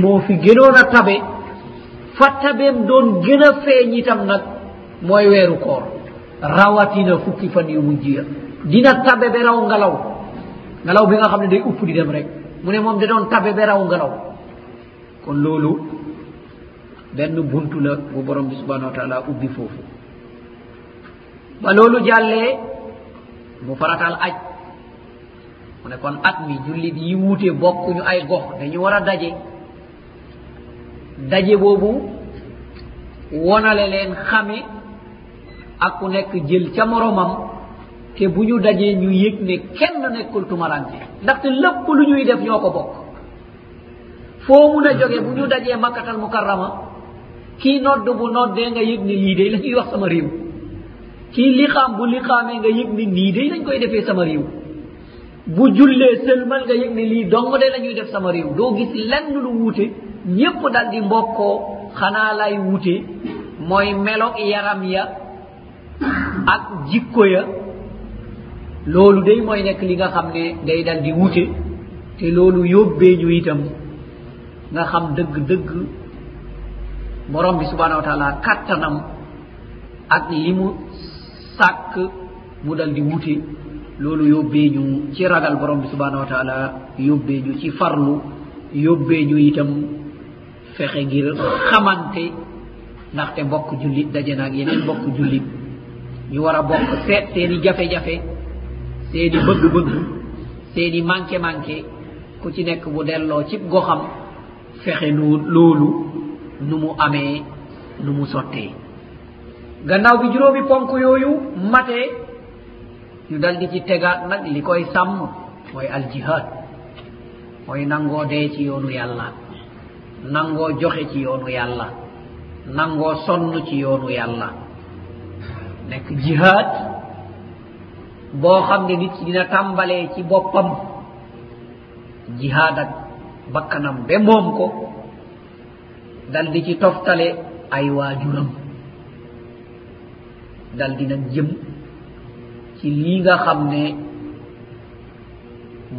moo fi gënoon a tabe fa tabeem doon gën a feeñ itam nag mooy weeru koor. Rawatina fukki fan yu mujj ya. Dina tabe be raw ngalaw ngalaw bi nga xam ne day upp di dem rek. Mu ne moom da doon tabe be raw ngalaw kon loolu benn buntu la bu borom bi subhanau wa taala ubbi foofu. Ba loolu jàllee mu faratal aj. Mu ne kon at mi jullit yi wuute bokkuñu ay gox dañu war a daje. daje boobu wonale leen xame ak ku nekk jël ca moromam te bu ñu dajee ñu yëg ne kenn nekkul tumarante ndaxte lépp lu ñuy def ñoo ko bokk. foo mun a jóge bu ñu dajee makkatal mukarrama kii nodd bu noddee nga yëg ne lii day la ñuy wax sama réew. kii liqaam bu liqaamee nga yëg ne nii day lañ koy defee sama réew. bu jullee sëlmal nga yëg ne lii dong de la ñuy def sama réew. doo gis lenn lu wuute ñépp dal di mbokkoo xanaa lay wute mooy melo yaram ya ak jikko ya. Loolu day mooy nekk li nga xam ne day dal di wute te loolu yóbbee ñu itam nga xam dëgg-dëgg borom bi subhanahu wa taala kattanam ak li mu sàkk mu dal di wute. Loolu yóbbee ñu ci ragal borom bi subhanahu wa taala yóbbee ñu ci farlu yóbbee ñu itam fexe ngir xamante ndaxte mbokk jullit daje naag yeneen mbokk jullit. ñu war a bokk seet seeni jafe-jafe seeni bëgg-bëgg seeni manqué-manqué ku ci nekk bu delloo ci goxam fexe nu loolu nu mu amee nu mu sottee. gannaaw bi juróomi ponk yooyu matee ñu dal di ci tegaat nag li koy sàmm mooy aljihad mooy nangoo dee ci yoonu yàlla. nangoo joxe ci yoonu yàlla nangoo sonn ci yoonu yàlla. Nekk jihaad boo xam ne nit dina tàmbalee ci boppam jihaad ak bakkanam ba moom ko dal di ci toftale ay waajuram dal di nag jëm ci lii nga xam ne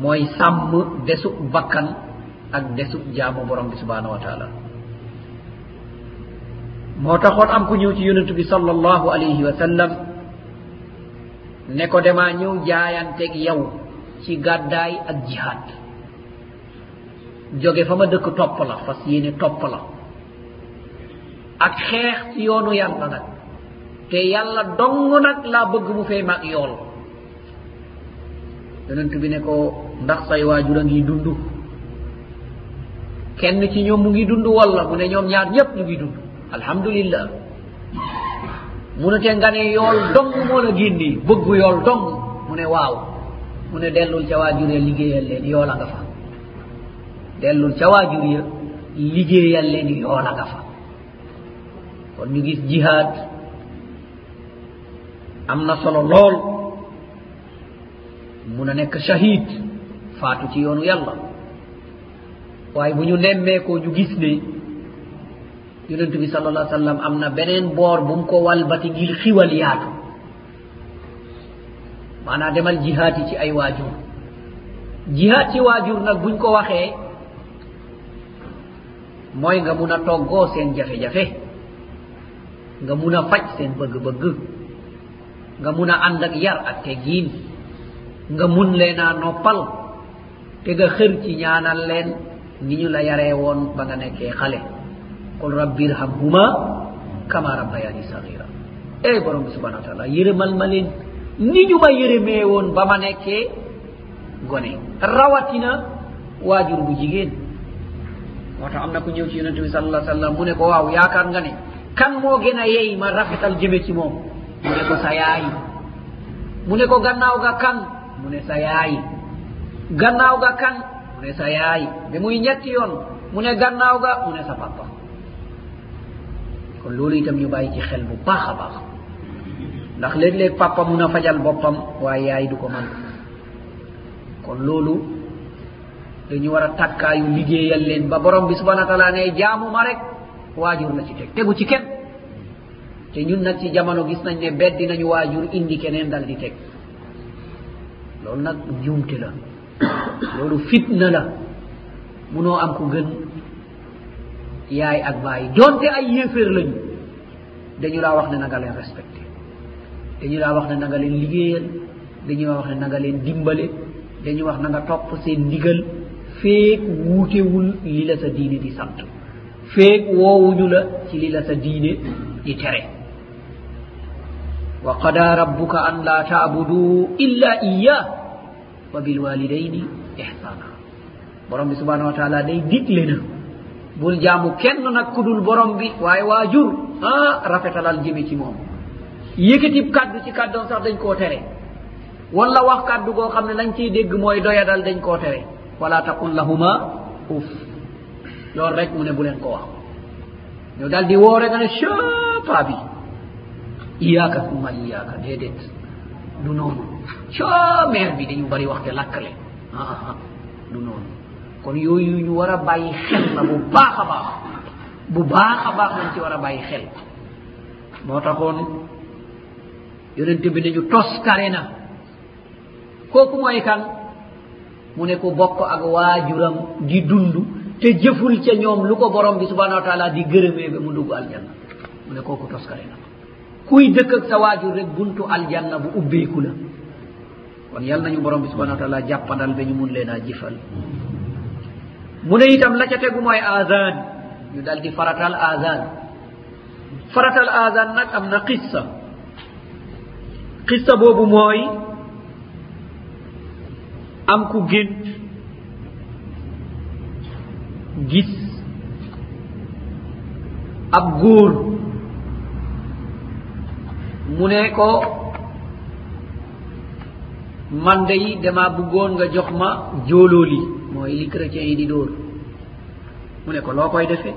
mooy sàmm desub bakkan ak ndesu jaamu borom bi subhanahu wa taala. Moo taxoon am ku ñëw ci yonent bi sal allahu alayhi wa sallam ne ko demaa ñëw jaayanteeg yow ci gàddaay ak jihaad. Jóge fa ma dëkk topp la fas yéene topp la. Ak xeex ci yoonu yàlla nag. Te yàlla dong nag laa bëgg mu fee mag yool. Yonent bi ne ko ndax say waajur a ngi dund? kenn ci ñoom mu ngi dund walla mu ne ñoom ñaar ñépp ñu ngi dund. Alhamdulillah. Mu ne te nga ne yool dong moo la génni bëgg yool dong. Mu ne waaw. Mu ne dellul ca waajure liggéeyal leen yoola nga fa. Dellul ca waajur ya liggéeyal leen yoola nga fa. Kon ñu gis jihaad am na solo lool. Mun a nekk shahid faatu ci yoonu yàlla. waaye bu ñu nemmeekoo ñu gis ne yonent bi sal allah sallam am na beneen boor bu mu ko walbati ngir xiwal yaatu. Maanaa demal jihaat yi ci ay waajur. Jihaat ci waajur nag buñ ko waxee mooy nga mun a toggoo seen jafe-jafe nga mun a faj seen bëgg-bëgg nga mun a ànd ak yar ak teggiin nga mun leenaa noppal te nga xër ci ñaanal leen ni ñu la yaree woon ba nga nekkee xale. Qul rabbi irhamhuma kama rabbayani sahira ey borom bi subhanau wa taala yërëmal ma leen. Ni ñu ma yërëmee woon ba ma nekkee gone. Rawatina waajur bu jigéen. Moo tax am na ku ñëw ci yonente bi salalla sallam mu ne ko waaw yaakaar nga ne kan moo gën a yey ma rafetal jëme ci moom? Mu ne ko sa yaay. Mu ne ko gannaaw ga kan? Mu ne sa yaay. Gannaaw ga kan? ne sa yaayi. Nde muy ñetti yoon mu ne gannaaw ga mu ne sa papa. Kon loolu itam ñu bàyyi ci xel bu baax a baax. Ndax léeg-léeg papa mun a fajal boppam waaye yaay du ko man. Kon loolu dañu war a takkaayu liggéeyal leen ba borom bi subhana taala ne jaamu ma rek waajur la ci teg. Tegu ci kenn. Te ñun nag ci jamono gis nañ ne beddi nañu waajur indi keneen dal di teg. Loolu nag njuumte la. loolu fitna la munoo am ku gën. Yaay ak bàyyi donte ay yéeféer lañu dañu laa wax ne na nga leen respecté dañu laa wax ne na nga leen liggéeyal dañu laa wax ne na nga leen dimbale dañu wax na nga topp seen ndigal. Feek wuutewul li la sa diine di sant feek woowuñu la ci li la sa diine di tere. Wa qada rabbuka an laa taabuduu illa iyah wa bilwalidaini ihsana. Borom bi subahanahu wa taala day digle na bul jaamu kenn nakkudul borom bi waaye waajur a rafetalal jëme ci moom. Yëkkatib kàddu ci kàddoon sax dañ koo tere. Wala wax kàddu goo xam ne lañ ciy dégg mooy doyadal dañ koo tere. Wala taqul lahuma uf loolu rek mu ne bu leen ko wax. Ñu dal di woore nga ne chapa bi iyaka summa iyaka déedéet. du noonu coo maire bi dañu bari waxte lakkale aa ah, du noonu kon yooyu ñu war a bàyyi xel la bu baax a baax. Bu baax a baax lañ ci war a bàyyi xel. Moo taxoon yonente bi nañu toskare na. Kooku mooy kan? Mu ne ku bokk ak waajuram di dund te jëful ca ñoom lu ko borom bi subhanau wa taala di gërëmee ba mu dugg aljanna. Mu ne kooku toskare na. kuy dëkk ak sa waajur rek buntu aljanna bu ubbeeku la. Kon yal nañu borom bi subhanau wa taala jàppandal ba ñu mun leen a jifal mu ne itam la ca tegu mooy azan. Ñu dal di faratal azan. Faratal azan nag am na qissa. Qissa boobu mooy am ku gént gis ab góor mu ne ko man day dama buggoon nga jox ma jóolooli mooy li chrétien yi di dóor. Mu ne ko loo koy defe?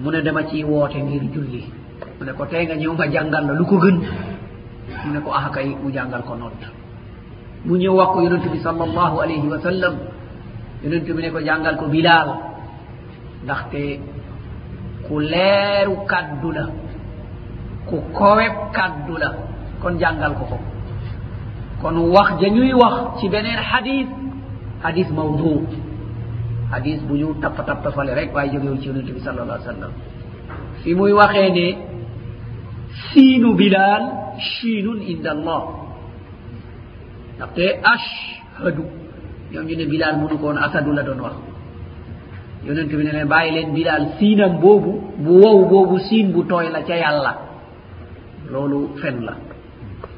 Mu ne dama ciy woote ngir julli. Mu ne ko tey nga ñëw ma jàngal la lu ko gën. Mu ne ko ah kay mu jàngal ko nodd mu ñëw wax ko yonentu bi sal allahu alayhi wa sallam. Yonentu bi ne ko jàngal ko bilaal. Ndaxte ku leeru kàddu la. ku kowe kaddu la. Kon jàngal ko ko kon wax ja ñuy wax ci beneen xadis xadis mawdu. Xadis bu ñu tapp tapp fale rek waaye jógewul ci yonente bi sal allah sallam. Fi muy waxee ne siinu bilal chiinun inda allah. Ndaxte ashhadu ñoom ñu ne bilal mënu ko woon asadu la doon wax. Yonente bi ne leen bàyyi leen bilal siinam boobu bu wow boobu siin bu tooy la ca yàlla. loolu fen la.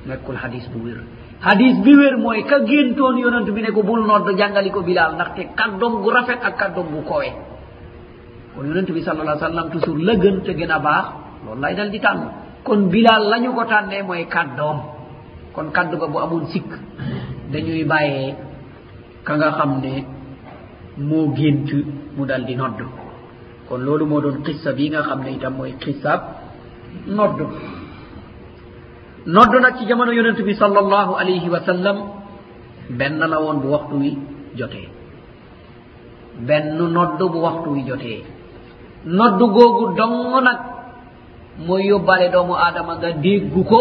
Nekkul hadis bu wér. Hadis bi wér mooy ka géntoon yonent bi ne ko bul nodd jàngali ko bilaal ndaxte kaddom gu rafet ak kaddom gu kowe. Kon yonent bi sal allah sallam toujours la gën te gën a baax loolu lay dal di tànn. Kon bilaal la ñu ko tànnee mooy kaddoom kon kaddu ga bu amoon sikk dañuy bàyyee ka nga xam ne moo gént mu dal di nodd. Kon loolu moo doon xissa bi nga xam ne itam mooy xissaab nodd. noddo nag ci jamono yonent bi sallallahu alayhi wa sallam benn la woon bu waxtu wi jotee. Benn nodd bu waxtu wi jotee. Nodd googu dong nag mooy yóbbaale doomu aadama nga déggu ko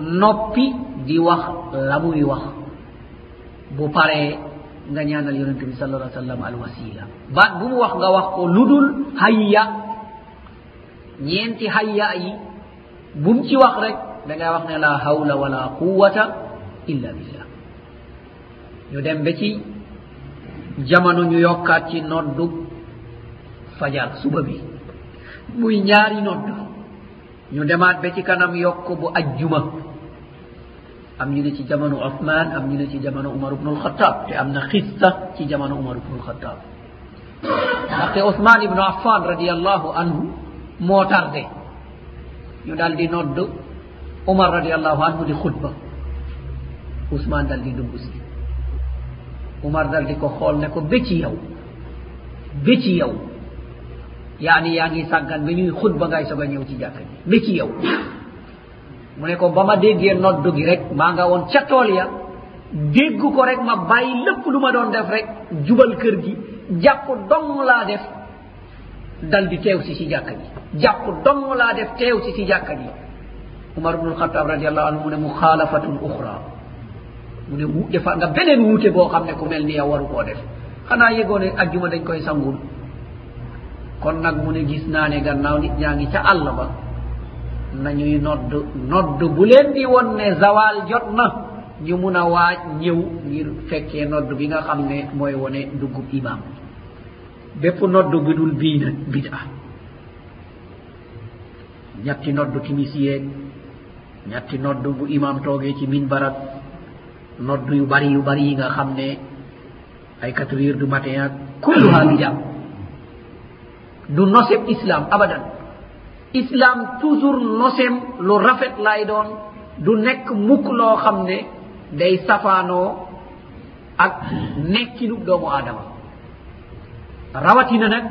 noppi di wax la muy wax. Bu paree nga ñaanal yonente bi sal allah sallam al wasila baat bu mu wax nga wax ko lu dul hayya. Ñeenti hayya yi bum ci wax rek da ngaa wax ne la hawla wala quwata illa billah. Ñu dem ba ci jamono ñu yokkaat ci noddu fajar suba bi. Muy ñaari noddu. Ñu demaat ba ci kanam yokk bu ajjuma. Am ñu ne ci jamono Othman am ñu ne ci jamono Umar ibn al-Khattab te am na xissa ci jamono Umar ibn al-Khattab ndaxte Othman ibnu Affan radiallahu anhu moo tardé. Ñu daal di nodd omar radiallahu anhu di khutba. Ousmane dal di dugg si omar dal di ko xool ne ko bé ci yow bé ci yow. Yaani yaa ngi sàggan ba ñuy xutba ngay soog a ñëw ci jàkk ji. Bé ci yow. Mu ne ko ba ma déggee noddu gi rek maa nga woon ca tool ya dégg ko rek ma bàyyi lépp lu ma doon def rek jubal kër gi jàpp dong laa def dal di teew si si jàkka ji. Jàpp dong laa def teew si si jàkka ji. umar ubnul khatab radiallahu anhu mu mune mukhalafatun ouhra mune wuɗɗe fa nga beneen wuute boo xam ne ku mel ni yow waru koo def. Xanaa yëgoo ne ajjuma dañ koy sangul. Kon nag mu ne gis naa ne gannaaw nit ñaa ngi ca àll ba. Nañuy nodd nodd bu leen di won ne zawal jot na. Ñu mun a waaj ñëw ngir fekkee nodd bi nga xam ne mooy wone duggub imam bépp nodd bi dul bii nag bida. Ñetti nodd timis yeeg ñatti nodd bu imam toogee ci min barat nodd yu bari yu bari yi nga xam ne ay quatre heures du matin ak kulluha bida. du noseb islam abadan. islam toujours nosem lu rafet lay doon. du nekk mukk loo xam ne day safaanoo ak nekkinu doomu aadama. rawatina nag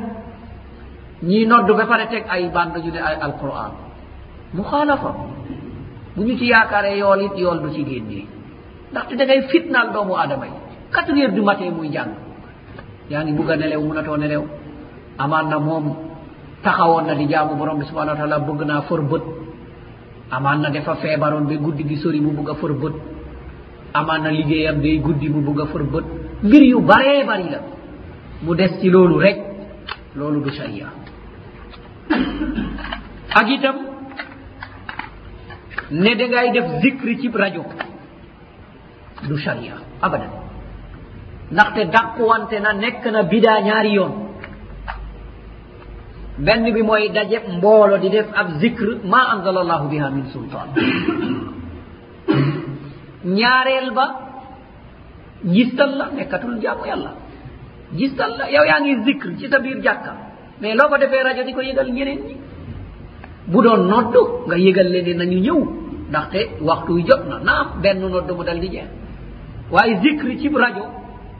ñii nodd ba pare teg ay bande ñu ne ay alquran. muxaalafa. bu ñu ci yaakaaree yool it yool du ci génnee ndaxte da ngay fitnaal doomu aadama yi. Quatre heures du matin muy jàng. Yaa ngi bugg a nelew munatoo nelew. Amaan na moom taxawoon na di jaamu borom bi subhanau wa taala bëgg naa for bët. Amaan na dafa feebaroon ba guddi gi sori mu bugg a for bët. Amaan na liggéeyam day guddi mu bugg a for bët. Mbir yu baree bari la. Mu des ci loolu rek. Loolu du sharia. Ak itam ne da ngay def zikri ci rajo du sharia abadan. Ndaxte dàquwante na nekk na bidaa ñaari yoon. Benn bi mooy daje mboolo di def ab zikr ma anzala allahu biha min sultan ñaareel ba gistal la nekkatul jaamu yàlla. Gistal la yow yaa ngi zikr ci sa biir jàkka. Mais loo ko defee rajo di ko yëgal ñeneen ñi. Bu doon nodd nga yëgal leen ne nañu ñëw. ndaxte waxtu wi jot na. Naam benn nodd mu dal di jeex. Waaye zicre cib rajo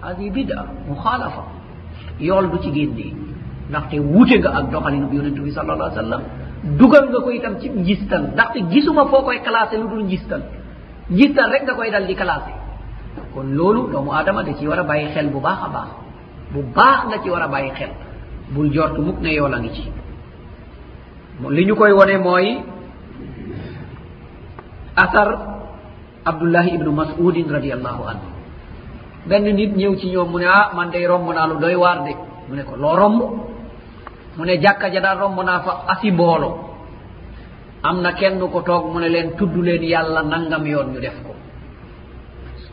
hadi bida muxaalafa. Yool du ci génnee ndaxte wuute nga ak doxalinu bi yonentu bi sal allah ai sallam. Dugal nga ko itam ci njistal ndaxte gisuma foo koy classé lu dul njistal njistal rek nga koy dal di classé. Kon loolu doomu aadama da ci war a bàyyi xel bu baax a baax. Bu baax nga ci war a bàyyi xel. Bul jort mukk ne yool a ngi ci. Li ñu koy wone mooy asar abdoullahi ibnu masudin radiallahu anhu. Benn nit ñëw ci ñoom mu ne ah man day romb naa lu doy waar de. Mu ne ko loo romb? Mu ne jàkka ja daal romb naa fa asi mboolo. Am na kenn ko toog mu ne leen tudd leen yàlla nangam yoon ñu def ko.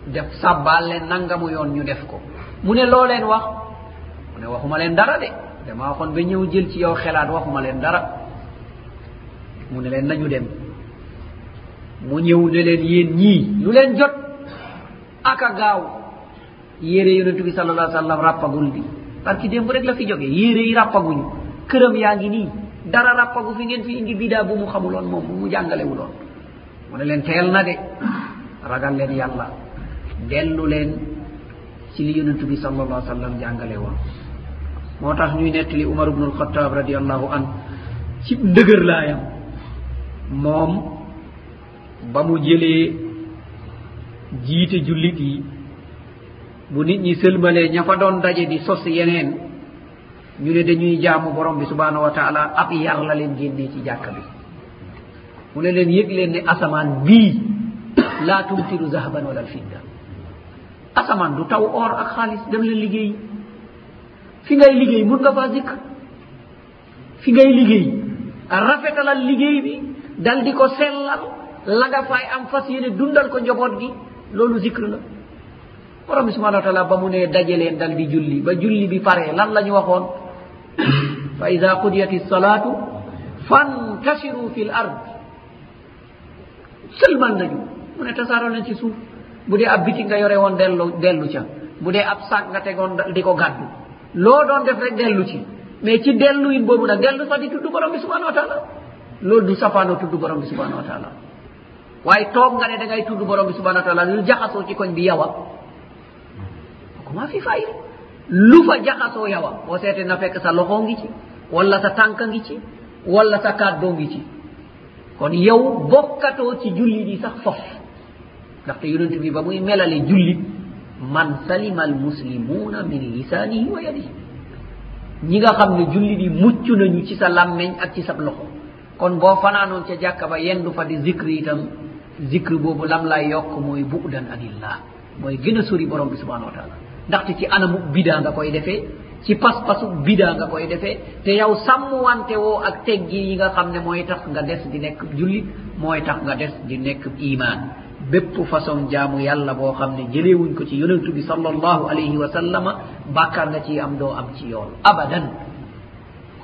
Def sàbbaal leen nangamu yoon ñu def ko. Mu ne loo leen wax? Mu ne waxuma leen dara de. Dama waxoon ba ñëw jël ci yow xelaat waxuma leen dara. Mu ne leen nañu dem. mu ñëw ne leen yéen ñii. Lu leen jot. Aka gaaw. Yére yonentu bi sal allah sallam rappagul bi parce que démb rek la fi jóge. Yére yi rappaguñu këram yaa ngi nii. Dara rappagu fi ngeen fi indi bidaa bu mu xamuloon moom bu mu jàngalewuloon mu ne leen teel na de. Ragal leen yàlla. Dellu leen ci li yonentu bi sal allah sallam jàngale woon. Moo tax ñuy nettali umar ubnu alxataab radiallahu an ci ndëgër laayam. Moom ba mu jëlee jiite jullit yi bu nit ñi sëlmalee ña fa doon daje di sos yeneen ñu ne dañuy jaamu borom bi subhanahu wa taala ab yar la leen génnee ci jàkka bi. Mu ne leen yëg leen ne asamaan bii laa tumtiru zahaban wala alfidda asamaan du taw or ak xaalis dem leen liggéey fi ngay liggéey mun nga faa zikk fi ngay liggéey rafetalal liggéey bi dal di ko sellal. la nga fay am fas yéene dundal ko njaboot gi loolu zikr la. Borom bi subhanau wa taala ba mu ne dajaleen dal di julli ba julli bi paree lan la ñu waxoon? Fa ida qudiyat lsalatu fantashiru fi l ard. Sëlmal nañu. Mu ne tasaaro leen ci suuf. Bu dee ab biti nga yore woon dellu dellu ca. Bu dee ab sac nga tegoon di ko gàddu. Loo doon def rek dellu ci. Mais ci dellu in boobu nag dellu sax di tudd borom bi subhanau wa taala loolu du safaanoo tudd borom bi subhanau wa taala waaye toog nga ne da ngay tudd borom bi subhanahu wa taala lu jaxasoo ci koñ bi yawa. Comment fi fayida lu fa jaxasoo yawa. Boo seete na fekk sa loxoo ngi ci wala sa tànka ngi ci wala sa kàddoo ngi ci. Kon yow bokkatoo ci jullit yi sax fof. Ndaxte yonent bi ba muy melale jullit man salima almuslimuna min lisanihi wa yadihi. Ñi nga xam ne jullit yi mucc nañu ci sa làmmeñ ak ci sab loxo. Kon boo fanaanoon ca jàkka ba yendu fa di zikri itam zicre boobu lam lay yokk mooy bu'dan anillah mooy gën a sori borom bi subhanahu wa taala ndaxte ci anamu bidaa nga koy defee ci pas-pasu bida nga koy defee te yow sàmmwante woo ak teggi yi nga xam ne mooy tax nga des di nekk jullit mooy tax nga des di nekk iman bépp façon jaamu yàlla boo xam ne jëleewuñ ko ci yonentu bi sal allahu alayhi wa sallama bàkkaar nga ciy am doo am ci yool abadan.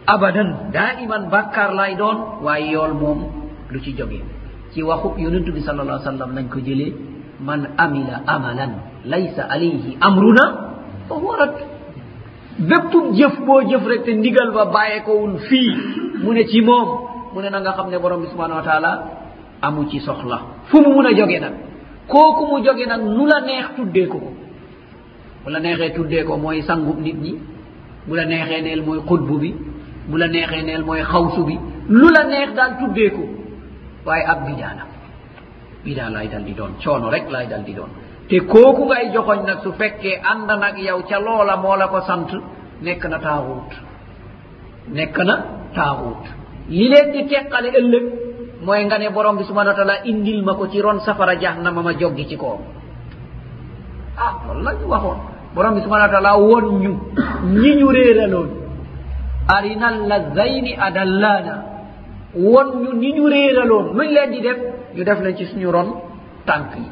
Abadan. Daa iman bàkkaar lay doon waaye yool moom lu ci jógee ci waxu yonentu bi sal allah sallam lañ ko jëlee man amila amalan laysa alayhi amruna fa huwa rad bépp jëf boo jëf rek te ndigal ba bàyyeekowul fii mu ne ci moom mu ne na nga xam ne borom bi subhanahu wa taala amu ci soxla. Fu mu mun a jóge nag? Kooku mu jóge nag nu la neex tuddee ko ko. Bu la neexee tuddee ko mooy sangub nit ñi bu la neexee neel mooy xutbu bi bu la neexee neel mooy xawsu bi lu la neex daal tuddee ko. waawi abbi jaana? Ɓiɗa laydan ɗi ɗon coono rek laydan ɗi ɗon te kookuga e joxoñ nag so fekkee anndanak yaw caloola moola ko sant nekk na taaxuut. Nekk na taaxuut. Li leen di teqale ëllëg mooy nga ne borom bi subhana wa taala indil ma ko ci ron safara jahannama ma joggi ci koom ah loolu la ñu waxoon. Borom bi subhana wa taala won ñu ñi ñu réeraloon. Arina llazayni adallana. won ñu ñi ñu réeraloon. Nuñ leen di def ñu def leen ci suñu ron tànk yi.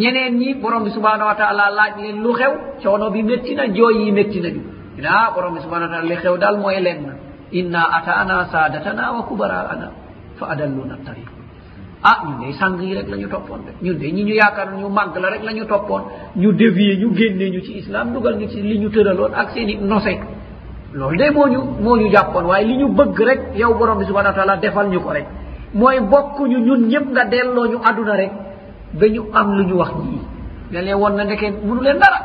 Ñeneen ñi borom bi subhanahu wa taala laaj leen lu xew coono bi métti na jooy yi métti nañu. Ina ah, borom bi subhanahu wa taala li xew daal mooy leen na inna ata'ana sadatana wa kubara'ana fa adalluna tariq ah ñun day sang yi rek la ñu toppoon de. Ñun de ñi ñu yaakaar ñu màgg la rek la ñu toppoon. Ñu dévier ñu génne ñu ci islam dugal ñu ci li ñu tëraloon ak seen i nose. loolu de moo ñu moo ñu jàppoon. Waaye li ñu bëgg rek yow borom bi subhanau wa taala defal ñu ko rek. Mooy bokkuñu ñun ñëpp nga delloo ñu àdduna rek ba ñu am lu ñu wax ñii ne leen woon na nekkee munu leen dara.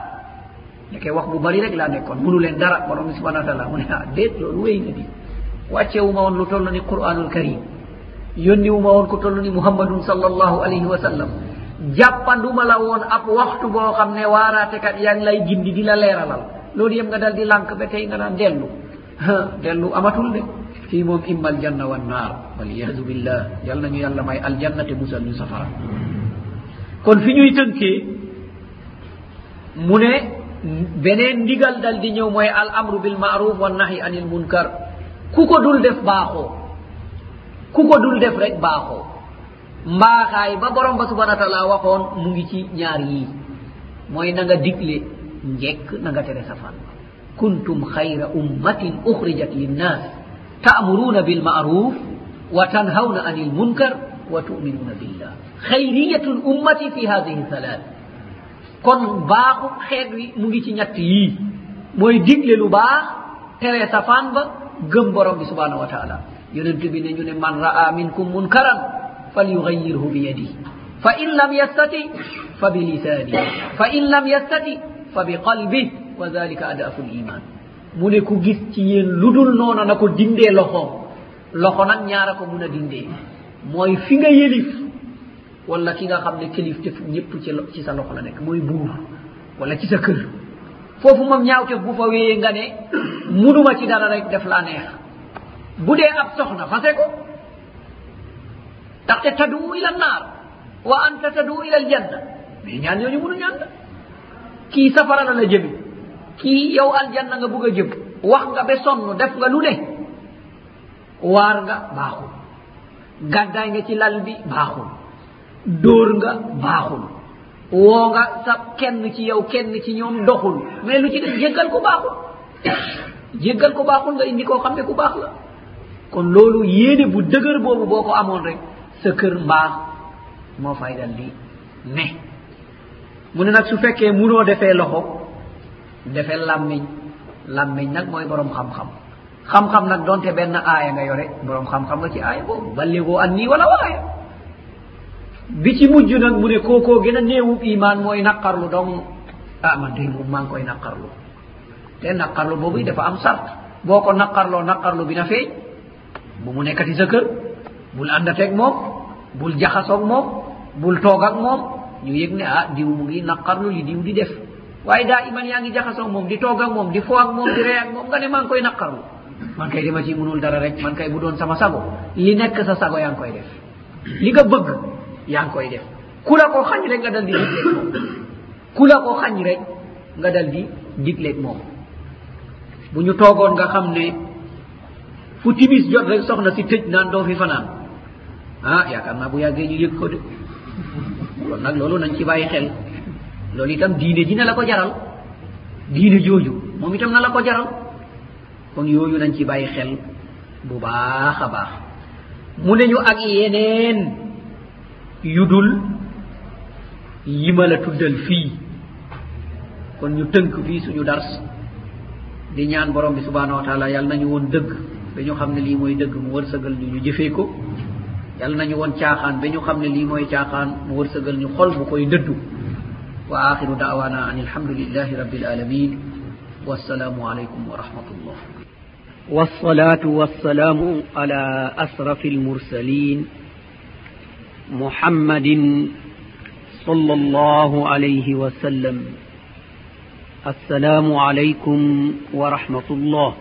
Nekkee wax bu bari rek laa nekkoon. Munu leen dara borom bi subhanau wa taala mu ne ah déet loolu wéy na di. Wàcceewuma woon lu toll ni quranul karim yónniwuma woon ku toll ni muhammadun sal allahu alayhi wa sallam. Jàppanduma la woon ab waxtu boo xam ne waaraatekat yaa ngi lay gindi di la leeralal. loolu yëpp nga dal di lànk ba tey nga naan dellu. Dellu amatul de. Fii moom imma aljanna wannaar waliyadu billah. Yal nañu yàlla may aljanna te musal ñu safara. Kon fi ñuy tënkee mu ne beneen ndigal dal di ñëw mooy al amru bil maaruf wa nahi anil munkar. Ku ko dul def baaxoo. Ku ko dul def rek baaxoo. Mbaaxaay ba borom ba subhana taala waxoon mu ngi ci ñaar yii. Mooy na nga digle njekk na nga tere safan kuntum xayra ummatin uxrijat linnas ta'muruna bilma'ruf wa tanhawna anil munkar wa tuminuna billah. Xayriyatul ummati fi hadihi halat kon baaxu xeet wi mu ngi ci ñett yii mooy digle lu baax tere safaan ba gëm borom bi subhanahu wa taala yonent bi ne ñu ne man ra'a minkum munkaran falyugayirhu biyadi fa in lam yastati fa bilisani fa in lam yastati fa bi qalbi wa dalika adafu liman mu ne ku gis ci yéen ludul noona na ko dindee loxoom loxo nag ñaara ko mun a dindee. Mooy fi nga yelif wala ki nga xam ne kilifteef ñëpp ci ci sa loxo la nekk mooy buur wala ci sa kër. Foofu moom ñaawteef bu fa wéyee nga ne munuma ci dara rek def laa neex. Bu dee ab soxna fase ko. Ndaxte tadu ila nnaar wa anta tadu ila aljanna. Mais ñaan ñooñu munu ñaan la. kii safara la la jëmi. Kii yow aljanna nga bugg a jëm. Wax nga ba sonn def nga lu ne. Waar nga baaxul. Gàddaay nga ci lal bi baaxul. Dóor nga baaxul. Woo nga sa kenn ci yow kenn ci ñoom doxul. Mais lu ci def jéggal ko baaxul. Jéggal ko baaxul nga indi koo xam ne ku baax la. Kon loolu yéene bu dëgër boobu boo ko amoon rek sa kër mbaax moo fay dal di ne. mu ne nag su fekkee munoo defee loxo defee làmmiñ làmmiñ nag mooy borom xam-xam. Xam-xam nag donte benn aaya nga yore borom xam-xam nga ci aaya boobu. Balligoo an nii wala waaya. Bi ci mujj nag mu ne kookoo gën a néewub iman mooy naqarlu dong. Ah man day moom maa ngi koy naqarlu. Te naqarlu boobu dafa am sart. Boo ko naqarloo naqarlu bi na feeñ. Bu mu nekkati sa kër bul àndateeg moom bul jaxasoog moom bul toog ak moom ñu yëg ne ah diw mu ngi naqarlu li diw di def. Waaye daa iman yaa ngi jaxasoog moom di toog ak moom di foo ak moom di ree ak moom nga ne maa ngi koy naqarlu. Man kay dama ci munul dara rek man kay bu doon sama sago li nekk sa sago yaa ngi koy def. Li nga bëgg yaa ngi koy def. Ku la ko xañ rek nga dal di digleeg moom. Ku la ko xañ rek nga dal di digleeg moom. Bu ñu toogoon nga xam ne fu timis jot rek soxna si tëj naan doo fi fanaan. Ah yaakaar naa bu yàggee ñu yëg ko de. kon nag loolu nañ ci bàyyi xel. Loolu itam diine ji na la ko jaral. Diine jooju moom itam na la ko jaral. Kon yooyu nañ ci bàyyi xel bu baax a baax. Mu ne ñu ak yeneen yu dul yi ma la tuddal fii. Kon ñu tënk fii suñu dars. Di ñaan borom bi subhanahu wa taala yàlla nañu woon dëgg. Ba ñu xam ne lii mooy dëgg mu wërsëgal ñu ñu jëfee ko. yàlla nañu woon caaxaan ba ñu xam ne lii mooy caaxaan mu wërsëgal ñu xol bu koy dëddu. Wa axiru daawana an alhamdulilahi rabil alamin wassalaamu aleykum wa rahmatullah. والصلاة والسلام على أسرف المرسلين محمد صلى الله عليه وسلم السلام عليكم ورحمة الله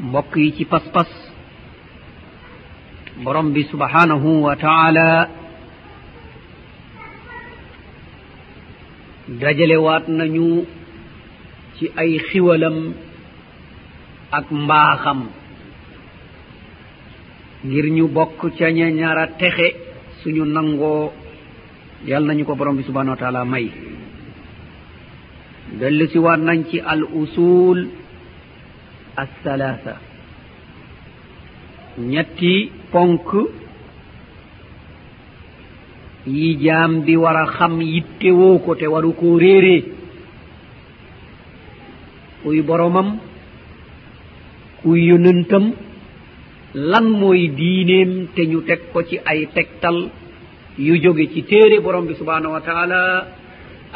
mbokk yi ci pas-pas borom bi subhanahu wa taala dajalewaat nañu ci ay xiwalam ak mbaaxam ngir ñu bokk ca ña ñara texe suñu nangoo. Yal nañu ko borom bi subhanahu wa taala may. Dellu si waat nañ ci al usul alsalasa ñetti ponk yi jaam bi war a xam yittewoo ko te waru koo réeree kuy boromam kuy yonantam lan mooy diineem te ñu teg ko ci ay tegtal yu jóge ci téere borom bi subhaanahu wa taala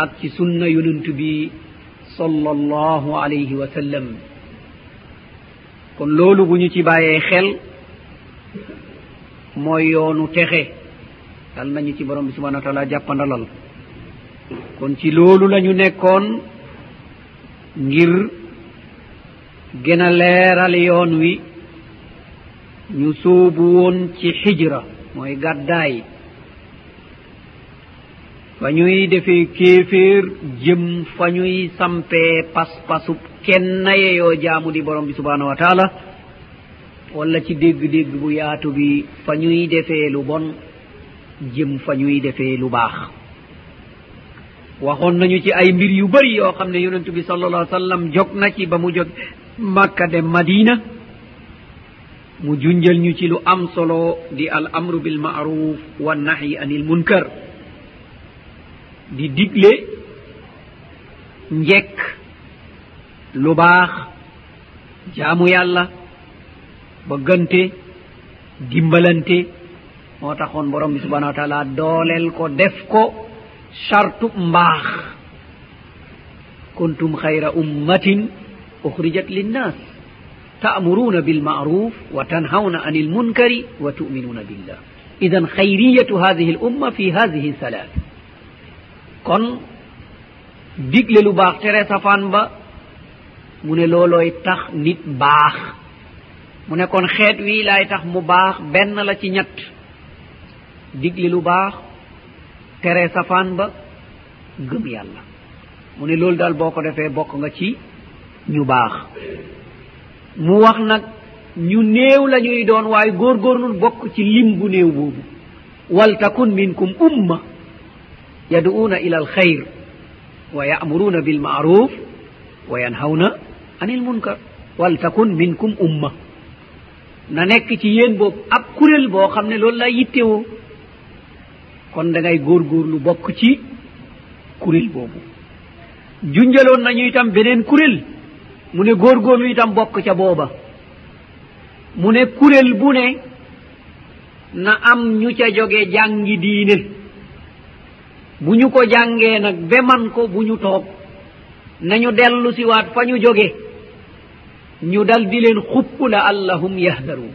ak ci sunna yonant bi sala allahu alayhi wa sallam. Kon loolu bu ñu ci bàyyee xel mooy yoonu texe. Yal nañu ci borom bi subhanahu wa taala jàppandalal. Kon ci loolu la ñu nekkoon ngir gën a leeral yoon wi. Ñu sóobu woon ci xijra mooy gàddaay. Fa ñuy defee kéeféer jëm fa ñuy sampee pas-pasub kenn yeyoo jaamu di borom bi subhanahu wa taala. walla ci dégg-dégg bu yaatu bi fa ñuy defee lu bon jëm fa ñuy defee lu baax. Waxoon nañu ci ay mbir yu bëri yoo xam ne yonentu bi sallallah sallam jog na ci ba mu jog makka dem madina. Mu junjal ñu ci lu am solo di al amru bil bilmaruf wa nahyi anil munkar. Di digle njekk lu baax jaamu yàlla bëggante dimbalante moo taxoon borom bi subhanahu wa taala dooleel ko def ko chartu mbaax kuntum xayra ummatin uxrijat linnas ta'muruna bilma'ruf wa tanhawna عن المنكر وتؤمنون بالله إذا خيرية هذه الأمة في هذه الثلاث kon digle lu baax tere safaan ba mu ne loolooy tax nit baax mu ne kon xeet wii laay tax mu baax benn la ci ñett. Digli lu baax tere safaan ba gëm yàlla. Mu ne loolu daal boo ko defee bokk nga ci ñu baax. Mu wax nag ñu néew la ñuy doon waaye góorgóorlul bokk ci lim bu néew boobu. Wal takun minkum umma yadu'una ila alxayr wa ya'muruna bilmaaruf wa yanhawna anil munkar. Wal takun minkum umma. na nekk ci yéen boobu ab kuréel boo xam ne loolu laa yittewoo. Kon da ngay góorgóorlu bokk ci kuréel boobu. Junjaloon nañu itam beneen kuréel mu ne góorgóorlu itam bokk ca booba. Mu ne kuréel bu ne na am ñu ca joge jàngi diine. Bu ñu ko jàngee nag be man ko bu ñu toog nañu dellu siwaat fa ñu joge. ñu dal di leen xupp la allahum yahdaruun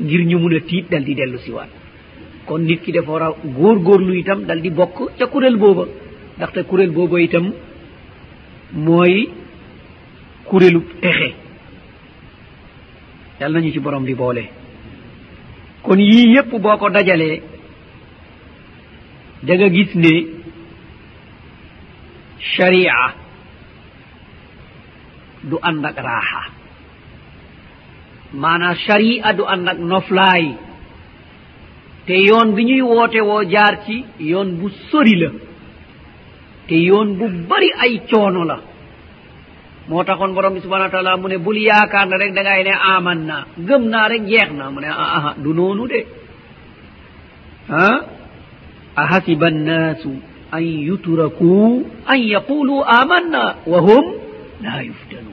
ngir ñu mun a tiit dal di dellu si waat. kon nit ki dafa war a góorgóorlu itam dal di bokk ca kuréel booba. ndaxte kuréel booba itam mooy kuréelu texe. yal nañu ci borom bi boole. kon yii yépp boo ko dajalee da nga gis ne sharia du ànd ak raaxa. Maanaam sharia du ànd ak noflaay. Te yoon bi ñuy woote woo jaar ci yoon bu sori la. Te yoon bu bari ay coono la. Moo taxoon borom bi subhana wa taala mu ne bul yaakaar na rek da ngay ne aman naa. Gëm naa rek jeex na. Mu ne aha du noonu de. Ah ahasiba annaasu an yutraku an yaquluu amanna wa hum la yuftanu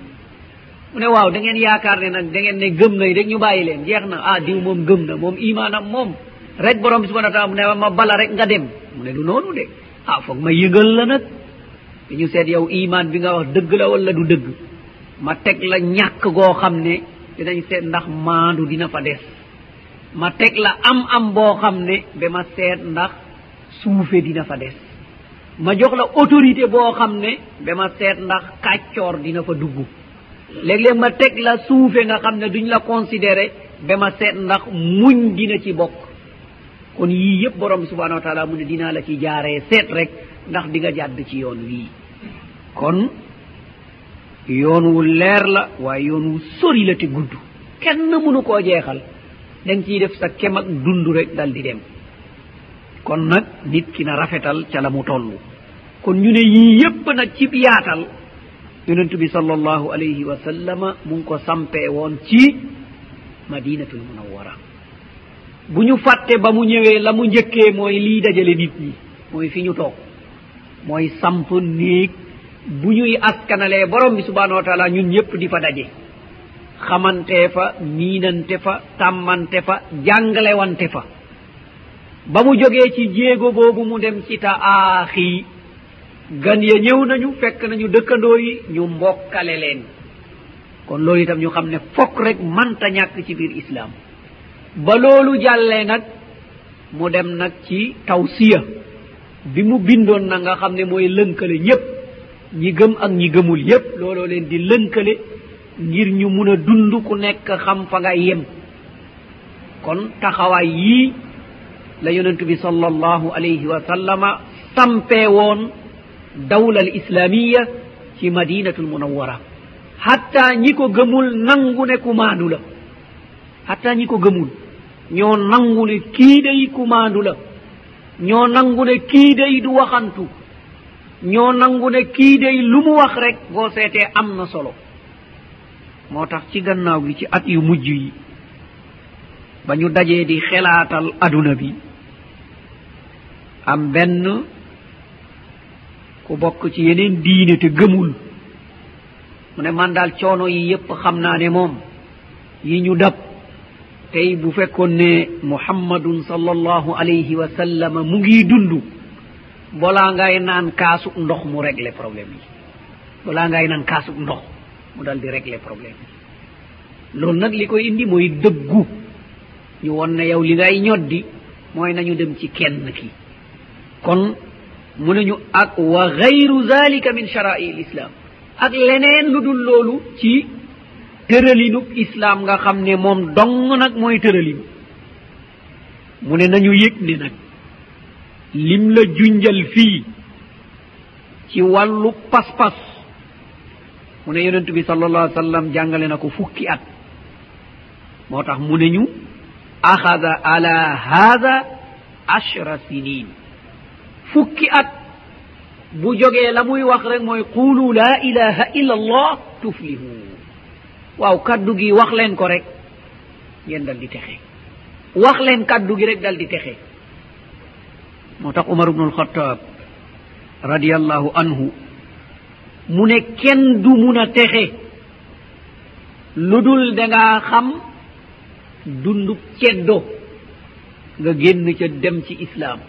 mu ne waaw da ngeen yaakaar ne nag da ngeen ne gëm nañ rek ñu bàyyi leen jeex na. Ah diw moom gëm na moom imaanam moom. Rek borom bi subhana taala mu ne ma bala rek nga dem. Mu ne du noonu de. Ah foog ma yëgal la nag. Di ñu seet yow iman bi nga wax dëgg la wala du dëgg? Ma teg la ñàkk goo xam ne dinañ seet ndax maandu dina fa des. Ma teg la am am boo xam ne ba ma seet ndax suufe dina fa des. Ma jox la autorité boo xam ne ba ma seet ndax kàccoor dina fa dugg. léeg-léeg ma teg la suufe nga xam ne duñ la considéré ba ma seet ndax muñ dina ci bokk. Kon yii yëpp borom bi subhanahu wa taala mu ne dinaa la ci jaaree seet rek ndax di nga jàdd ci yoon wii. Kon yoon wu leer la waaye yoon wu sori la te gudd. Kenn mënu koo jeexal. Dañ ciy def sa kem ak dund rek dal di dem. Kon nag nit ki na rafetal ca la mu toll. Kon ñu ne yii yépp nag cib yaatal yonentuɓi sallllahu alayhi wa sallama mum ko sampee woon ci madinatul munawwara. Bu ñu fàtte ba mu ñëwee la mu njëkkee mooy lii dajale nit ñi mooy fi ñu toog mooy samp néeg. Bu ñuy askanalee borom bi subhanahu wa taala ñun ñëpp di fa daje. Xamantee fa miinante fa tàmmante fa jàngalewante fa. Ba mu jógee ci jéego boobu mu dem ci ta aaxii gan ya ñëw nañu fekk nañu dëkkandoo yi ñu mbokkale leen. Kon loolu itam ñu xam ne fokk rek manta ñàkk ci biir islaam. Ba loolu jàllee nag mu dem nag ci tawsiya. Bi mu bindoon na nga xam ne mooy lënkale ñépp ñi gëm ak ñi gëmul yépp looloo leen di lënkale ngir ñu mun a dund ku nekk xam fa nga yem. Kon taxawaay yii la yonent bi sal allahu alayhi wa sallama sampee woon dawla al islamia ci madinatul munawwara. Hatta ñi ko gëmul nangu ne ku la. Hatta ñi ko gëmul. Ñoo nangu ne kii day ku la. Ñoo nangu ne kii day du waxantu. Ñoo nangu ne kii day lu mu wax rek boo seetee am na solo. Moo tax ci gannaaw gi ci at yu mujj yi ba ñu dajee di xelaatal aduna bi am benn ku bokk ci yeneen diine te gëmul. Mu ne man daal coono yi yépp xam naa ne moom yi ñu dab tey bu fekkoon ne muhammadun sallallahu alayhi wa sallam mu ngi dund balaa ngay naan kaasu ndox mu régler problème yi. Balaa ngay naan kaasu ndox mu dal di régler problème yi. Loolu nag li koy indi mooy dëggu. Ñu won ne yow li ngay ñoddi mooy nañu dem ci kenn ki. Kon mu ne ñu ak wa gayru zalika min shara'i l islam ak leneen lu dul loolu ci tëralinub islam nga xam ne moom dong nag mooy tëralinu. Mu ne nañu yëg ne nag lim la junjal fii ci wàllu pas-pas mu ne yonent bi salallah sallam jàngale na ko fukki at. Moo tax mu ne ñu axada ala hada ashra sinin. fukki at. Bu jógee la muy wax rek mooy qulu laa ilaha illa allah tuflihu. Waaw kaddu gi wax leen ko rek ngeen dal di texe. Wax leen kaddu gi rek dal di texe. Moo tax umar ubnu alxataab radiallahu anhu mu ne kenn du mun a texe. Lu dul dangaa xam dundub ceddo nga génn ca dem ci islaam.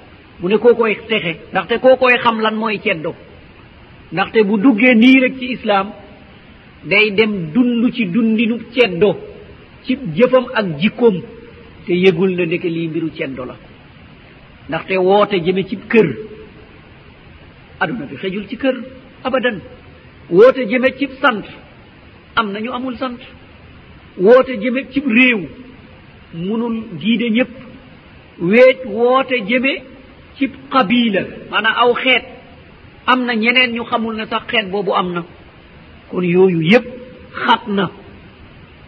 mu ne koo koy texe ndaxte koo koy xam lan mooy ceddo. Ndaxte bu duggee nii rek ci islaam day dem dund ci dundinu ceddo ci jëfam ak jikkoom te yëgul na ndeke lii mbiru ceddo la. Ndaxte woote jëme ci kër aduna bi xejul ci kër abadan. Woote jëme cib sant am na ñu amul sant. Woote jëme cib réew munul giide ñëpp weet woote jëme cib qabila maanaam aw xeet. Am na ñeneen ñu xamul ne sax xeet boobu am na. Kon yooyu yépp xat na.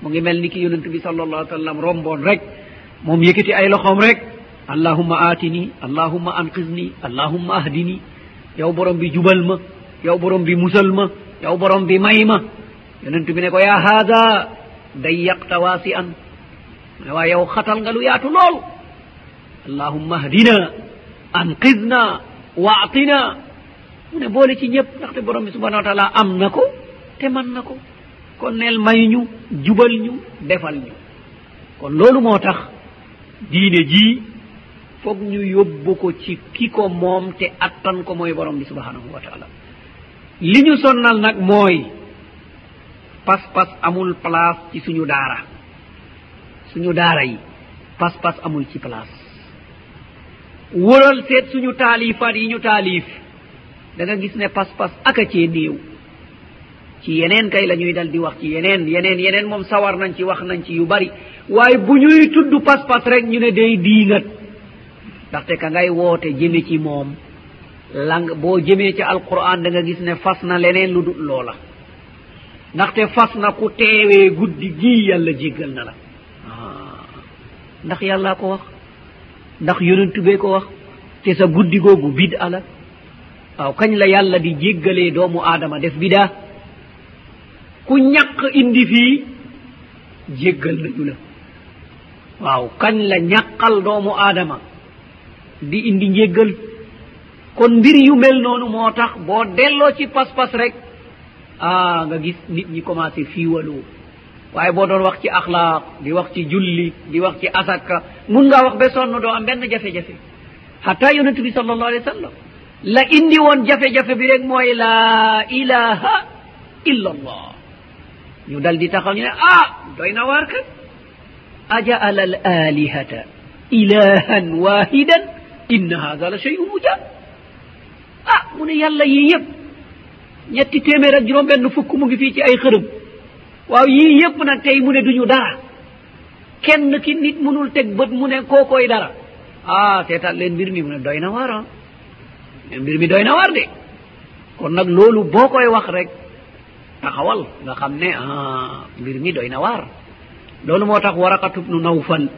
Mu ngi mel ni ki yonent bi sal allahu sallam romboon rek. Moom yëkkati ay loxoom rek. Allahuma aatini allahuma anqisni allahuma ahdini. Yow borom bi jubal ma yow borom bi musal ma yow borom bi may ma. Yonent bi ne ko yaa haada dayyaqta waasi an ne waa yow xatal nga lu yaatu lool. Allahuma ahdina. anqidna wa atina mu ne boole ci ñëpp ndaxte borom bi subhanau wa taala am na ko te man na ko. Kon neel may ñu jubal ñu defal ñu. Kon loolu moo tax diine jii foog ñu yóbbu ko ci ki ko moom te attan ko mooy borom bi subhanahu wa taala. Li ñu sonnal nag mooy pas-pas amul place ci suñu daara. Suñu daara yi pas-pas amul ci place. wëral seet suñu taalifaat yi ñu taalif. Da nga gis ne pas-pas aka cee néew. Ci yeneen kay la ñuy dal di wax ci yeneen yeneen yeneen moom sawar nañ ci wax nañ ci yu bari. Waaye bu ñuy tudd pas-pas rek ñu ne day diingat ndaxte ka ngay woote jëme ci moom. Lang boo jëmee ci alquran da nga gis ne fas na leneen lu dul loola. Ndaxte fas na ku teewee guddi gii yàlla jéggal na la. Ah. Ndax yàllaa ko wax? ndax yonentu bee ko wax te sa guddi googu bid ala waaw kañ la yàlla di jéggalee doomu aadama def bidaa ku ñàq indi fii jéggal nañu la. Waaw kañ la ñàqal doomu aadama di indi njéggal? Kon mbir yu mel noonu moo tax boo delloo ci pas-pas rek ah nga gis nit ñi commencé fiiwaloo. waaye boo doon wax ci axlaaq di wax ci julli di wax ci asaka mun ngaa wax ba sonn doo am benn jafe-jafe. Hatta yonent bi sal allahu alih wa sallam la indi woon jafe-jafe bi rek mooy laa ilaha illa allah ñu dal di taxaw ñu ne ah doy na waar kat. Ajaala al alihata ilahan wahidan inna hada la cheyun mujab ah mu ne yàlla yii yëpp ñetti téeméer ak juróom benn fukk mu ngi fii ci ay xërëm. waaw yii yëpp nag tey mu ne duñu dara. Kenn ki nit munul teg bët mu ne kookoy dara. Ah seetaan leen mbir mi mu ne doy na waar ah. Mbir mi doy na waar de. Kon nag loolu boo koy wax rek taxawal nga xam ne ah mbir mi doy na waar. Loolu moo tax waraqatu bnu nawfal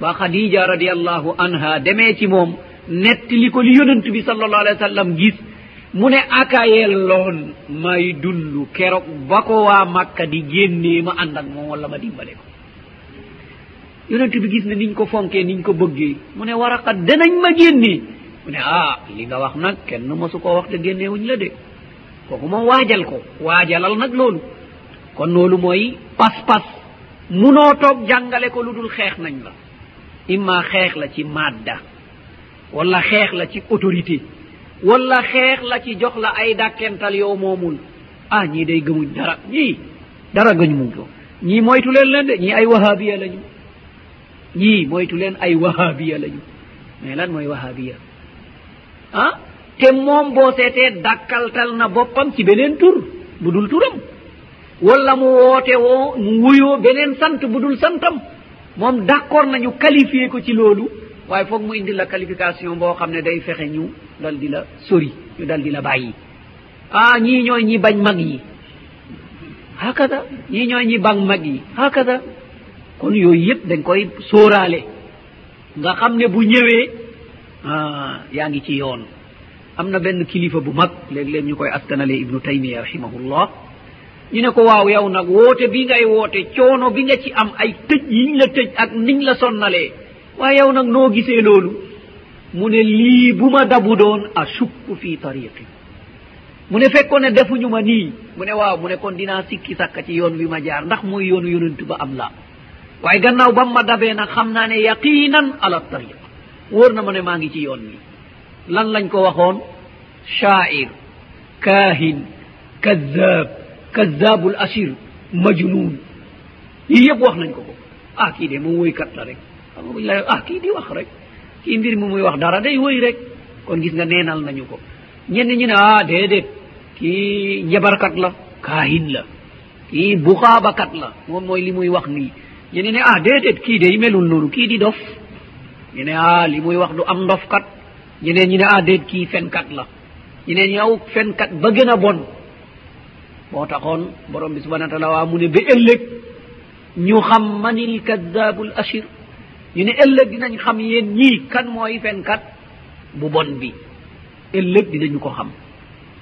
ba khadija radiallahu anha demee ci moom nettali ko li yonent bi sallallahu alayhi wa sallam gis mu ne aka yelloon may dund keroog ba ko waa makka di génnee ma ànd ak moom wala ma dimbale ko. Yonent bi gis ne niñ ko fonkee niñ ko bëggee mu ne waraqa danañ ma génnee mu ne ah li nga wax nag kenn mosu koo wax te génneewuñ la de. Kooku moom waajal ko waajalal nag loolu. Kon loolu mooy pas-pas. Munoo toog jàngale ko lu dul xeex nañ la. Imma xeex la ci madda wala xeex la ci autorité. wala xeex la ci jox la ay dàkkental yow moomul. ah ñii day gëmuñ dara. ñii dara gëñ mum ko. ñii moytu leen leen de. ñii ay wahabiya lañu. ñii moytu leen ay wahabiya lañu. mais lan mooy wahabiya ah te moom boo seetee dàkkaltal na boppam ci beneen tur bu dul turam. wala mu woote woo mu wuyoo beneen sant bu dul santam. moom d' accord nañu qualifié ko ci loolu. waaye foog mu indi la qualification boo xam ne day fexe ñu dal di la sori ñu dal di la bàyyi. Ah ñii ñooy ñi bañ mag yi. Hakada ñii ñooy ñi bañ mag yi. Hakada. Kon yooyu yëpp dañ koy sóoraale. Nga xam ne bu ñëwee ah yaa ngi ci yoon. Am na benn kilifa bu mag léeg-léeg ñu koy askanale ibnu taymiya rahimahullah. Ñu ne ko waaw yow nag woote bi ngay woote coono bi nga ci am ay tëj yiñ la tëj ak niñ la sonnalee. waaye yow nag noo gisee loolu? Mu ne lii bu ma dabu doon a sukku fii tariqi mu ne fekkoon ne defuñu ma nii. Mu ne waaw mu ne kon dinaa sikki sakka ci yoon wi ma jaar ndax mooy yoonu yonentu ba am laa. Waaye gannaaw ba ma dabee nag xam naa ne yaqinan ala tariq. Wóor na ma ne maa ngi ci yoon wi. Lan lañ ko waxoon? Shair kahin kazab kazabul asir majnun yii yëpp wax nañ ko ko. Ah kii de moom woykat la rek. la ah kii di wax rek. Kii mbir mi muy wax dara day woy rek. Kon gis nga neenal nañu ko. Ñenn ñi ne ah déedéet. Kii njabarkat la kaahin la. Kii buxaabakat la. Moom mooy li muy wax nii. Ñene ne ah déedéet kii de melul noonu. Kii di dof. Ñu ne ah li muy wax du am ndofkat. Ñeneen ñi ne ah déet kii fenkat la. Ñeneen ñu aw fenkat ba gën a bon. Moo taxoon borom bi subhana taala waa mu ne ba ëllëg ñu xam manil kadabul ashir ñu ne ëllëg dinañ xam yéen ñii kan mooy fenkat bu bon bi. Ëllëg dinañu ko xam.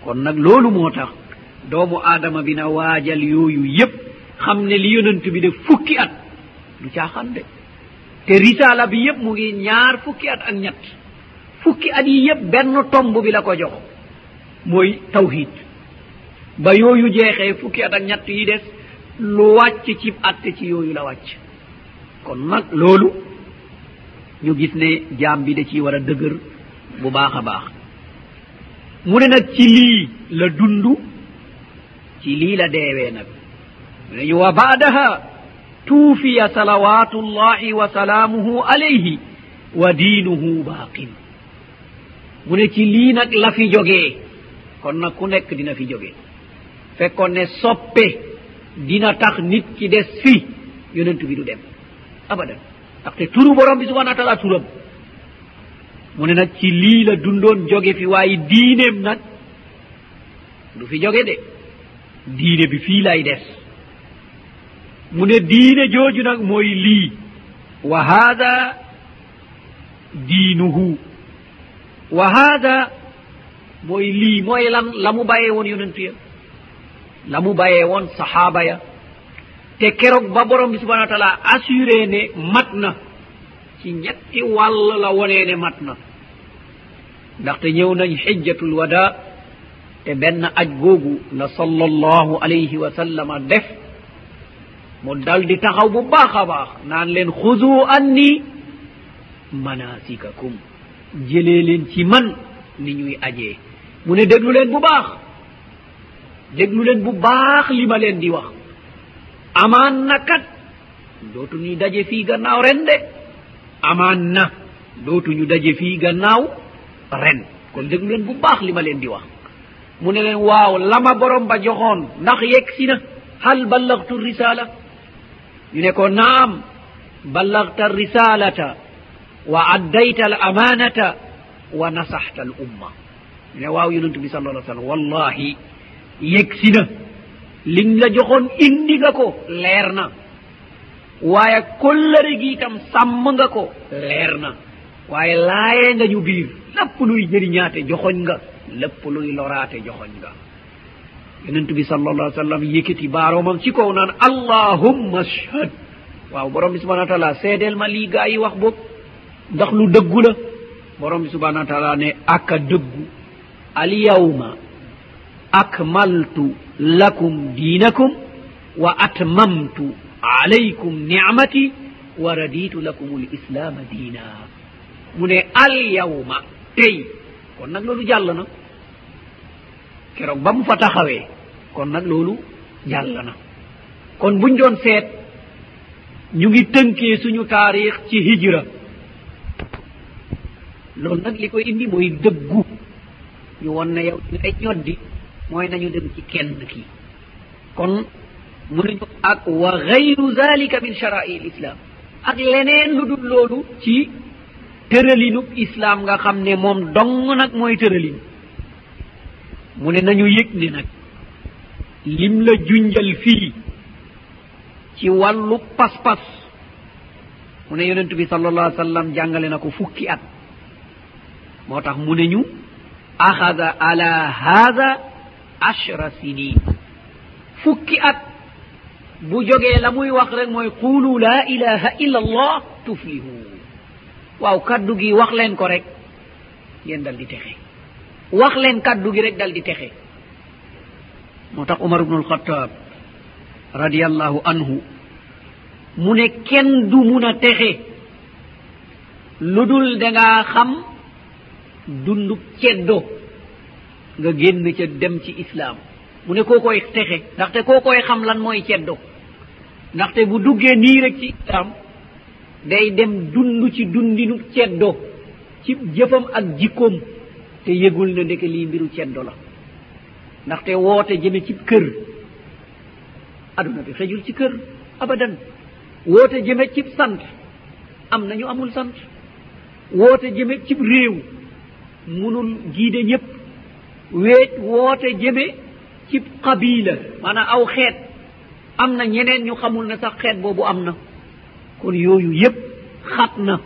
Kon nag loolu moo tax doomu aadama bi na waajal yooyu yépp xam ne li yonent bi def fukki at du caaxaan de. Te risaala bi yépp mu ngi ñaar fukki at ak ñett. Fukki at yi yépp benn tomb bi la ko jox. Mooy tawhid ba yooyu jeexee fukki at ak ñett yi des lu wàcc cib atte ci yooyu la wàcc. Kon nag loolu ñu gis ne jaam bi da ciy war a dëgër bu baax a baax. mu ne nag ci lii la dund ci lii la deewee nag. mu ne ñu wa baadaha tuufiya salawatu llahi wa salaamuhu alayhi wa diinuhu baaqin. mu ne ci lii nag la fi jógee kon nag ku nekk dina fi jógee fekkoon ne soppe dina tax nit ki des fi yonent bi du dem abadan. ndaxte saqte turumo rabbi subahana taala turam mu ne nag ci lii la dundoon jóge fi waaye diineem nag du fi jóge de. Diine bi fii lay des. Mu ne diine jooju nag mooy lii. Wa haada diinuhu. Wa haada mooy lii mooy lan la mu bàyyee woon yonentu ya. La mu bàyyee woon sahaaba ya. te keroog ba borom bi subhanau wa taala assuré ne mat na. Ci ñetti wàll la wonee ne mat na. Ndaxte ñëw nañ xijjatul wada te benn aj googu la sallallahu alayhi wa sallama def. Mu dal di taxaw bu baax a baax naan leen xudu anni manasikakum jëlee leen ci man ni ñuy ajee. Mu ne déglu leen bu baax. Déglu leen bu baax li ma leen di wax. amanna kat. Dootuñuy daje fii gannaaw ren de. Amanna. Dootuñu daje fii gannaaw ren. Kon déglu leen bu baax li ma leen di wax. Mu ne leen waaw lama borom ba joxoon ndax yegg si na. Hal ballagtu risala ñu ne ko naam. Ballagta risalata wa addayta al amanata wa nasaxta al umma. Ñu ne waaw yonentu bi sal allah sallam wallahi yegg si na. liñ la joxoon indi nga ko leer na waaye kollëre gi itam sàmm nga ko leer na waaye laayee nga ñu biir lépp luy jëriñaate joxoñ nga lépp luy loraate joxoñ nga. Yonent bi sal allah sallam yëkkati baaroomam ci kaw naan allahumma ashhad. Waaw borom bi subhanau taala seedeel ma lii gaa yi wax boob ndax lu dëggu la. Borom bi subhanau taala ne aka dëggu alyawma akmaltu lakum dinakum wa atmamtu alaykum nicmati wa raditu lakum lislama dina mune alyawma tey kon nag loolu jàll na keroog ba mu fa taxawee kon nag loolu jàll na kon buñ doon seet ñu ngi tënkee suñu taarix ci hijra loolu nag li koy indi mooy dëggu ñu won ne yow ñu ay ñoddi mooy nañu dem ci kenn kii kon mënuñu ak wa gayru zalika min charai l islam ak leneen lu dul loolu ci tëralinub islaam nga xam ne moom dong nag mooy tëralin mu ne nañu yëg ne nag lim la junjal fii ci wàllu pas-pas. mu ne yonent bi salallah ai sallam jàngale na ko fukki at. moo tax mu ne ñu axada ala haada ashra sinin. Fukki at bu jógee la muy wax rek mooy qulu la ilaha illa allah tuflihu waaw kaddu gi wax leen ko rek yéen dal di texe. Wax leen kaddu gi rek dal di texe. Moo tax umar ibnu alxataab radiallahu anhu mu ne kenn du mun a texe. Lu dul dangaa xam dundub ceddo. nga génn ca dem ci islaam. mu ne koo koy texe ndaxte koo koy xam lan mooy ceddo. ndaxte bu duggee nii rek ci islaam day dem dund ci dundinu ceddo ci jëfam ak jikkoom te yëgul na ndeke lii mbiru ceddo la. ndaxte woote jëme ci kër. aduna bi xejul ci kër abadan. woote jëme cib sant. am nañu amul sant. woote jëme cib réew. munul giide ñëpp weet woote jëme ci qabila maanaam aw xeet. Am na ñeneen ñu xamul ne sax xeet boobu am na. Kon yooyu yépp xat na.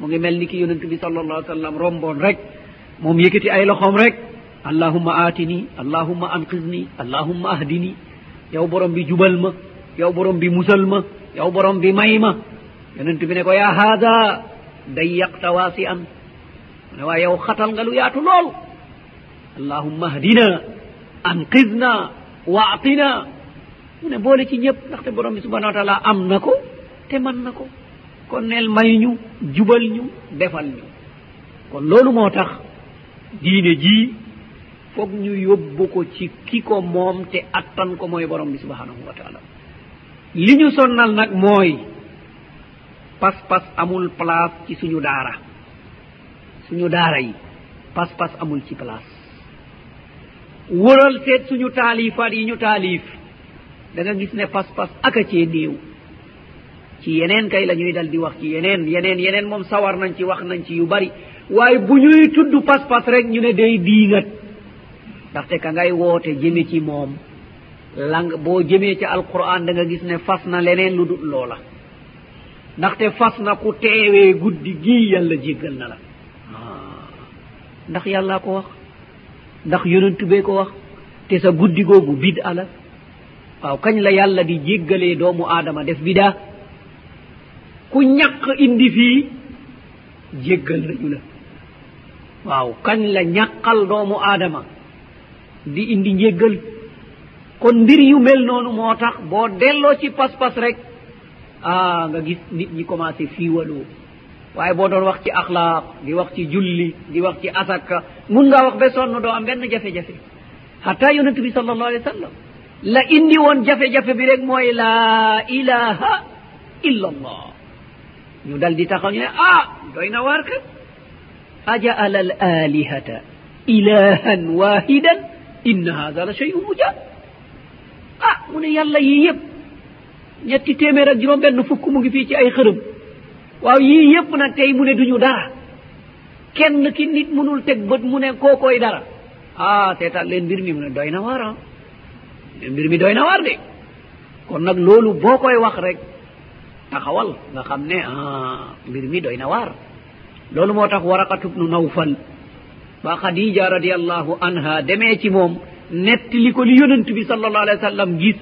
Mu ngi mel ni ki yonent bi sal allah sallam romboon rek moom yëkkati ay loxoom rek allahumma aatini allahumma anqidni allahumma ahdini. Yow borom bi jubal ma yow borom bi musal ma yow borom bi may ma. Yonent bi ne ko yaa haada dayyaqta waasi an ne waa yow xatal nga lu yaatu lool. allahumma ahdina anqidna waatina mu ne boole ci ñëpp ndaxte borom bi subhanau wa taala am na ko te man na ko. Kon neel may ñu jubal ñu defal ñu. Kon loolu moo tax diine jii foog ñu yóbbu ko ci ki ko moom te attan ko mooy borom bi subhanahu wa taala. Li ñu sonnal nag mooy pas-pas amul place ci suñu daara. Suñu daara yi pas-pas amul ci place. wëral seet suñu taalifaat yi ñu taalif. Da nga gis ne pas-pas aka cee néew. Ci yeneen kay la ñuy dal di wax ci yeneen yeneen yeneen moom sawar nañ ci wax nañ ci yu bari. Waaye bu ñuy tudd pas-pas rek ñu ne day diingat ndaxte ka ngay woote jëme ci moom. Lang boo jëmee ci alquran da nga gis ne fas na leneen lu dul loola. Ndaxte fas na ku teewee guddi gii yàlla jéggal na la. Ndax yàllaa ko wax. ndax yonentu bee ko wax te sa guddi googu bid ala waaw kañ la yàlla di jéggalee doomu aadama def bidaa ku ñàq indi fii jéggal nañu la. Waaw kañ la ñàqal doomu aadama di indi njéggal? Kon mbir yu mel noonu moo tax boo delloo ci pas-pas rek ah nga gis nit ñi commencé fiiwaloo. waaye boo doon wax ci axlaaq di wax ci julli di wax ci asaka mun ngaa wax ba sonn doo am benn jafe-jafe. Hatta yonent bi sal allahu alih wa sallam la indi woon jafe-jafe bi rek mooy laa ilaha illa allah ñu dal di taxaw ñu ne ah doy na waar kat. Ajaala al alihata ilahan wahidan inna hada la chey mujab ah mu ne yàlla yii yëpp ñetti téeméer ak juróom benn fukk mu ngi fii ci ay xërëm. waaw yii yépp nag tey mu ne duñu dara. Kenn ki nit munul teg bët mu ne kookoy dara. Ah seetaan leen mbir mi mu ne doy na waar ah. Mbir mi doy na waar de. Kon nag loolu boo koy wax rek taxawal nga xam ne ah mbir mi doy na waar. Loolu moo tax waraqatu bnu nawfal ba khadija radiallahu anha demee ci moom nettali ko li yonent bi sallallahu alayhi wa sallam gis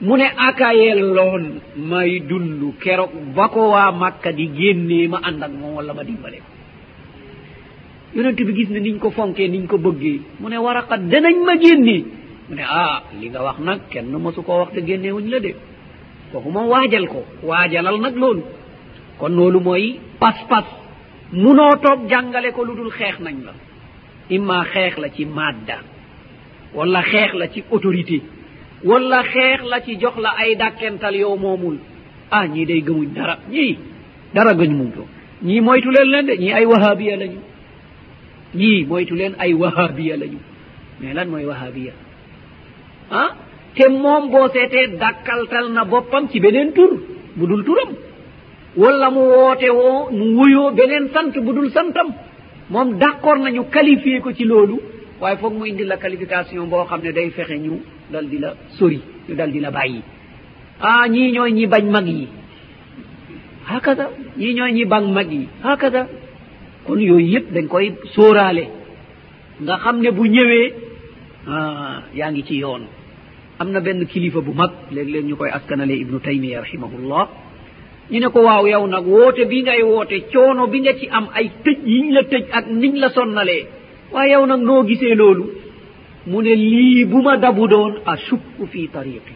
mu ne akayelloon may dund keroog ba ko waa makka di génnee ma ànd ak moom wala ma dimbale ko. Yonent bi gis ne niñ ko fonkee niñ ko bëggee mu ne waraqat danañ ma génnee mu ne ah li nga wax nag kenn mosu koo wax te génneewuñ la de. Kooku moom waajal ko waajalal nag loolu. Kon loolu mooy pas-pas. Munoo toog jàngale ko lu dul xeex nañ la. Imma xeex la ci madda wala xeex la ci autorité. wala xeex la ci jox la ay dàkkental yow moomul. ah ñii day gëmuñ dara. ñii dara gëñ mum to ñii moytu leen leen de ñii ay wahabiya lañu. ñii moytu leen ay wahabiya lañu. mais lan mooy wahabiya ah te moom boo seetee dàkkaltal na boppam ci beneen tur bu dul turam. wala mu woote woo mu wuyoo beneen sant bu dul santam. moom d' accord nañu qualifié ko ci loolu. waaye foog mu indi la qualification boo xam ne day fexe ñu dal di la sori ñu dal di la bàyyi. Ah ñii ñooy ñi bañ mag yi. Hakada ñii ñooy ñi bañ mag yi. Hakada. Kon yooyu yëpp dañ koy sóoraale. Nga xam ne bu ñëwee ah yaa ngi ci yoon. Am na benn kilifa bu mag léeg-léeg ñu koy askanale ibnu taymiya rahimahullah. Ñu ne ko waaw yow nag woote bi ngay woote coono bi nga ci am ay tëj yiñ la tëj ak niñ la sonnalee. waaye yow nag noo gisee loolu? Mu ne lii bu ma dabu doon ashukku fi tariqi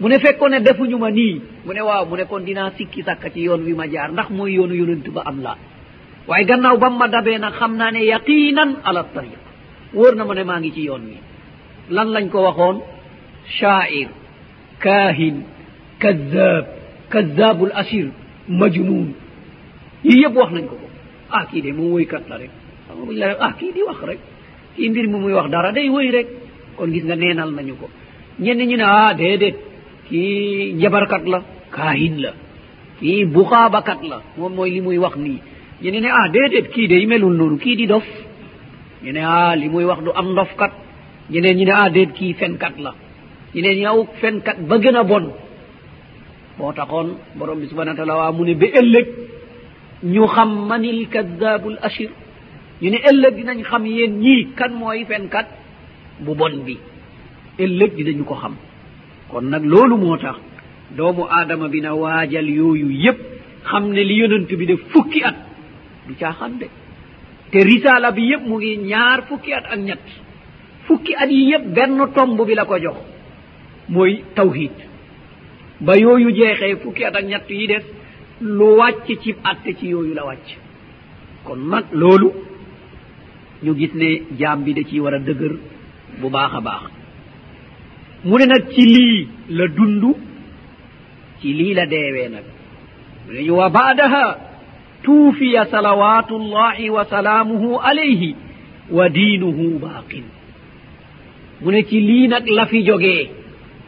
mu ne fekkoon ne defuñu ma nii mu ne waaw mu ne kon dinaa sikki sàkka ci yoon wi ma jaar ndax mooy yoonu yonent ba am laa. Waaye gannaaw bam ma dabee nag xam naa ne yaqinan ala tariq wóor na ma ne maa ngi ci yoon wi. Lan lañ ko waxoon? Shair kahin kazab kazabul ashir majnun yii yëpp wax nañ ko ko. Ah kii de moom woykat la rek. xamamuñ la rek. Ah kii di wax rek. Kii mbir mi muy wax dara day wëy rek. Kon gis nga neenal nañu ko. Ñenn ñu ne ah déedéet. Kii njabarkat la kaahin la. Kii buxaabakat la moom mooy li muy wax nii. Ñu ne ah déedéet kii day melul noonu kii di dof. Ñu ne ah li muy wax du am ndofkat. Ñeneen ñu ne ah déet kii fenkat la. Ñeneen yow fenkat ba gën a bon. Moo taxoon borom bi subhana wa taala waa mu ne ba ëllëg ñu xam manil kadabu ashir ñu ne ëllëg dinañ xam yéen ñii kan mooy fenkat bu bon bi. Ëllëg dinañu ko xam. Kon nag loolu moo tax doomu aadama bi na waajal yooyu yépp xam ne li yonent bi def fukki at du caaxaan de. Te risaala bi yépp mu ngi ñaar fukki at ak ñett. Fukki at yi yépp benn tomb bi la ko jox mooy tawhid ba yooyu jeexee fukki at ak ñett yi des lu wàcc ci atte ci yooyu la wàcc. Kon nag loolu ñu gis ne jaam bi da ciy war a dëgër bu baax a baax. mu ne nag ci lii la dund ci lii la deewee nag. mu ne ñu wa baadaha tuufiya salawatu llahi wa salaamuhu alayhi wa diinuhu baaqin. mu ne ci lii nag la fi jógee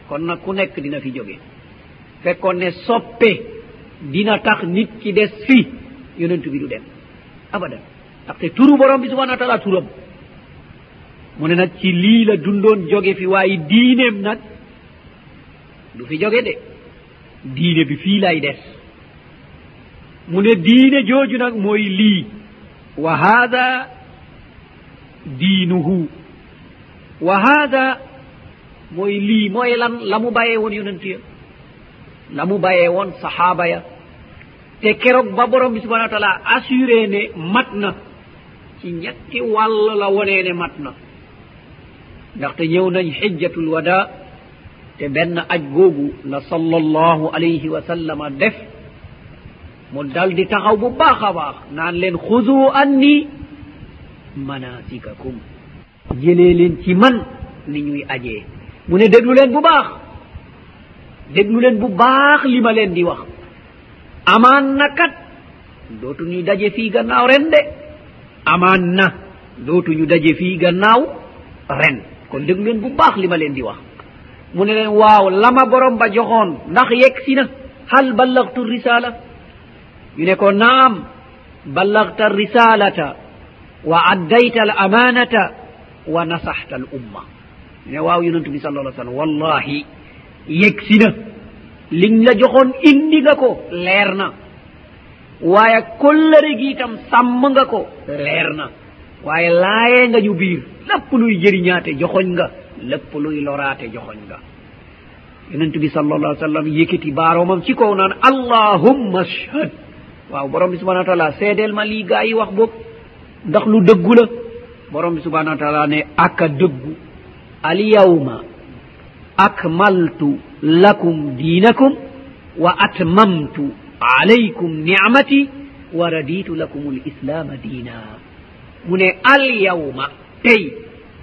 kon nag ku nekk dina fi jóge. fekkoon ne soppe dina tax nit ki des fi yonentu bi du dem abadan. ndaxte turu borom bi subhana wa taala turam. Mu ne nag ci lii la dundoon jóge fi waaye diineem nag. Du fi jóge de. Diine bi fii lay des. Mu ne diine jooju nag mooy lii. Wa haada diinuhu. Wa haada mooy lii mooy lan? La mu bàyyee woon yonent ya. La mu bàyyee woon sahaaba ya. Te keroog ba borom bi subhana wa taala assuré ne mat na. ci ñetti wàll la wonee ne mat na. ndaxte ñëw nañ xijjatul wada te benn aj googu la sallallahu alayhi wa sallama def. mu dal di taxaw bu baax a baax naan leen xudu anni manasikakum jëlee leen ci man ni ñuy ajee. mu ne déglu leen bu baax. déglu leen bu baax li ma leen di wax. amaan na kat. dootu ñuy daje fii gannaaw ren de. amaan na dootuñu daje fii gannaaw ren. Kon dégg ngeen bu baax li ma leen di wax. Mu ne leen waaw lama borom ba joxoon ndax yegg si na? Hal ballagtu risala ñu ne ko naam ballagta risalata wa addayta al amanata wa nasaxta al umma. Ñu ne waaw yonentu bi sala allah sallam wallahi yegg si na. Liñ la joxoon indi nga ko leer na. waaye kollëre gi itam sàmm nga ko leer na. Waaye laayee nga ñu biir lépp luy jëriñaate joxoñ nga lépp luy loraate joxoñ nga. Yonent bi sal allah sallam yëkkati baaroomam ci kow naan allahumma ashhad. Waaw borom bi subhana wa taala seedeel ma lii gaa yi wax boob ndax lu dëggu la. Borom bi subhana wa taala ne aka dëggu. Alyawma akmaltu lakum diinakum wa atmamtu alaykum nicmati wa raditu lakum lislama islama dina mu ne alyawma tey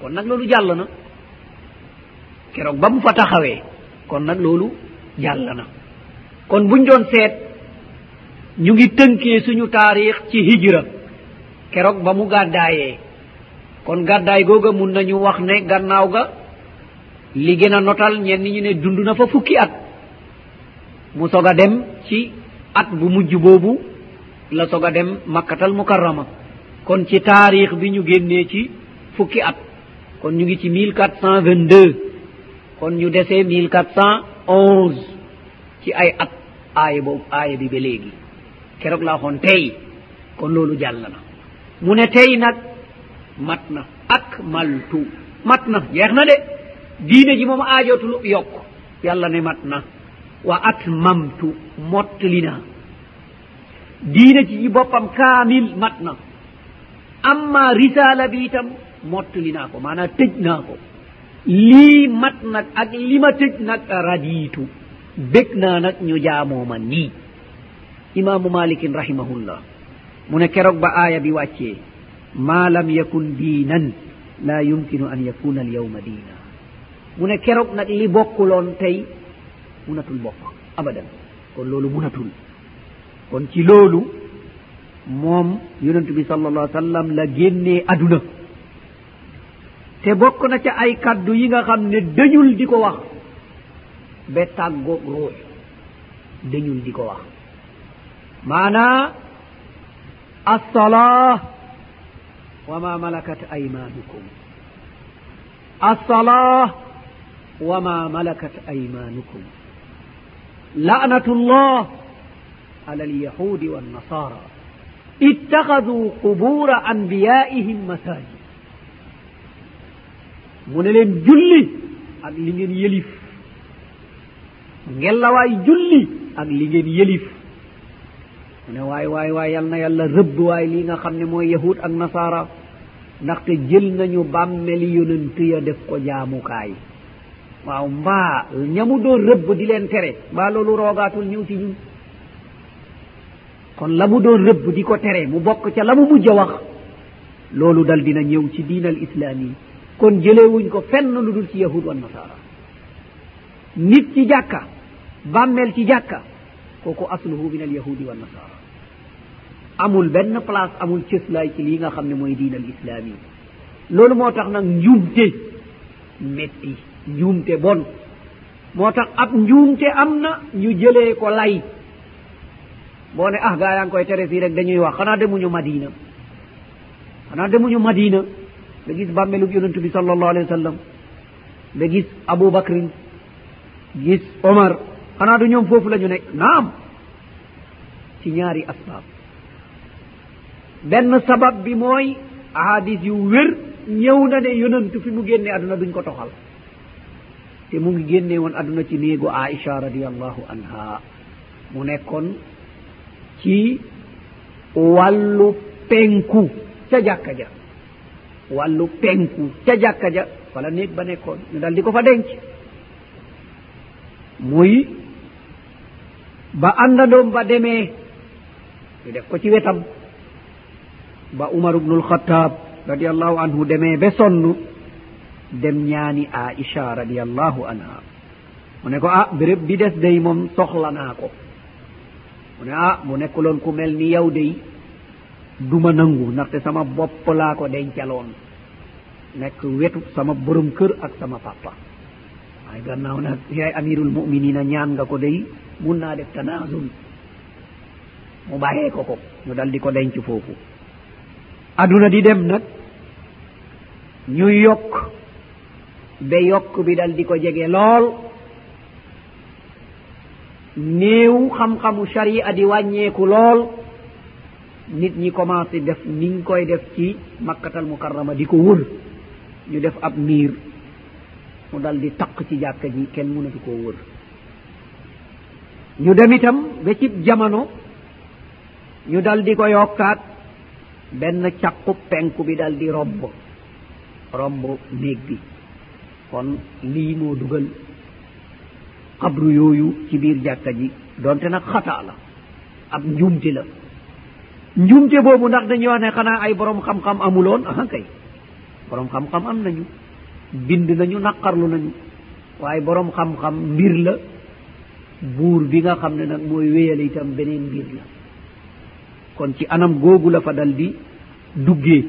kon nag loolu jàll na keroog ba mu fa taxawee kon nag loolu jàll na kon buñ doon seet ñu ngi tënkee suñu taarix ci hijra keroog ba mu gàddaayee kon gàddaay googa mun nañu wax ne gannaaw ga li gën a notal ñenn ñu ne dund na fa fukki at mu soog a dem ci at bu mujj boobu la soog a dem makkatal mukarrama. Kon ci taarix bi ñu génnee ci fukki at. Kon ñu ngi ci mille quatre cent vingt deux kon ñu desee mille quatre cent onze ci ay at aaya boobu aaya bi ba léegi. Keroog laa xoon tey kon loolu jàll na. Mu ne tey nag mat na. Ak maltu mat na. Jeex na de. Diine ji moom aajootul yokk. Yàlla ne mat na. wa atmamtu mottali naa diine ji ci boppam kaamil mat na. Amma risala bi itam mottali naa ko maanaam tëj naa ko. Lii mat nag ak li ma tëj nag radiitu. Bég naa nag ñu jaamooma nii. Imaamu malikin rahimahullah. Mu ne keroog ba aaya bi wàccee ma lam yakun diinan la yumkinu an yakuna alyawma diina mu ne keroog nag li bokkuloon tey wunatul bopp abadan. Kon loolu wunatul kon ci loolu moom yonentu bi sallallahu sallam la génnee aduna. Te bokk na ca ay kaddu yi nga xam ne dañul di ko wax. Ba tàggoog ruux dañul di ko wax. Maanaa assalah wa ma malakat aymanukum assalah wa ma malakat aymanukum لعنة الله على اليهود والنصارى اتخذوا قبور أنبيائهم مساجد ne leen julli ak li ngeen yëlif ngelawaay julli ak li ngeen yëlif mu ne waay waay waay yal na yàlla rëbb waay lii nga xam ne mooy yahud ak nasaara ndaxte jël nañu bàmmeli yonent ya def ko jaamukaay. waaw mbaa ñamu doon rëbb di leen tere mbaa loolu roogaatul ñëw ñewti ñun? Kon la mu doon rëbb di ko tere mu bokk ca la mu mujj a wax loolu dal dina ñëw ci diinal islaam yi. Kon jëleewuñ ko fenn lu dul ci yahud wan nasaara nit ci jàkka bàmmeel ci jàkka kooku asluhu min al yahudi wan nasaara amul benn place amul cëslaay ci lii nga xam ne mooy diinal islaam yi. Loolu moo tax nag njumte métti njuumte bon. Moo tax ab njuumte am na ñu jëlee ko lay. Boo ne ah gaa yaa ngi koy tere fii rek dañuy wax xanaa demuñu madina. Xanaa demuñu madina. Ba gis bàmmelub yonentu bi salallahu alehi wa sallam. Ba gis aboubacrin gis omar. Xanaa du ñoom foofu la ñu nekk. Naam ci ñaari asbaab. Benn sabab bi mooy ahadis yu wér ñëw na ne yonentu fi mu génne aduna duñ ko toxal. te mu ngi génne woon adduna ci néegu aicha radiallahu anha. Mu nekkoon ci wàllu penku ca jàkka ja. Wàllu penku ca jàkka ja wala néeg ba nekkoon. Ñu dal di ko fa denc. Muy ba àndandoom ba demee ñu def ko ci wetam. Ba umar ubnul xataab radiallahu anhu demee ba sonn dem ñaani aicha radiallahu anha. Mu ne ko ah béréb bi des day moom soxla naa ko. Mu ne ah mu nekkuloon ku mel ni yow day duma nangu ndaxte sama bopp laa ko dencaloon. Nekk wetu sama borom kër ak sama papa. Waaye gannaaw nag yaay amirul muminina ñaan nga ko day mun naa def tanazul mu bàyyee ko ko ñu dal di ko denc foofu. Aduna di dem nag ñu yokk ba yokk bi dal di ko jege lool. Néew xam-xamu sharia di wàññeeku lool. Nit ñi commencé def niñ koy def ci makkatal mukarrama di ko wër. Ñu def ab miir. Mu dal di taq ci jàkka ji kenn mënatu koo wër. Ñu dem itam ba ci jamono. Ñu dal di ko yokkaat. Benn caqu penku bi dal di romb. Romb néeg bi. kon lii moo dugal xabru yooyu ci biir jàkka ji. donte nag xataa la ab njuumte la. njuumte boobu ndax dañuy wax ne xanaa ay borom xam-xam amuloon? Aha kay. Borom xam-xam am nañu. Bind nañu naqarlu nañu. Waaye borom xam-xam mbir la. Buur bi nga xam ne nag mooy wéyale itam beneen mbir la. Kon ci anam googu la fa dal di duggee.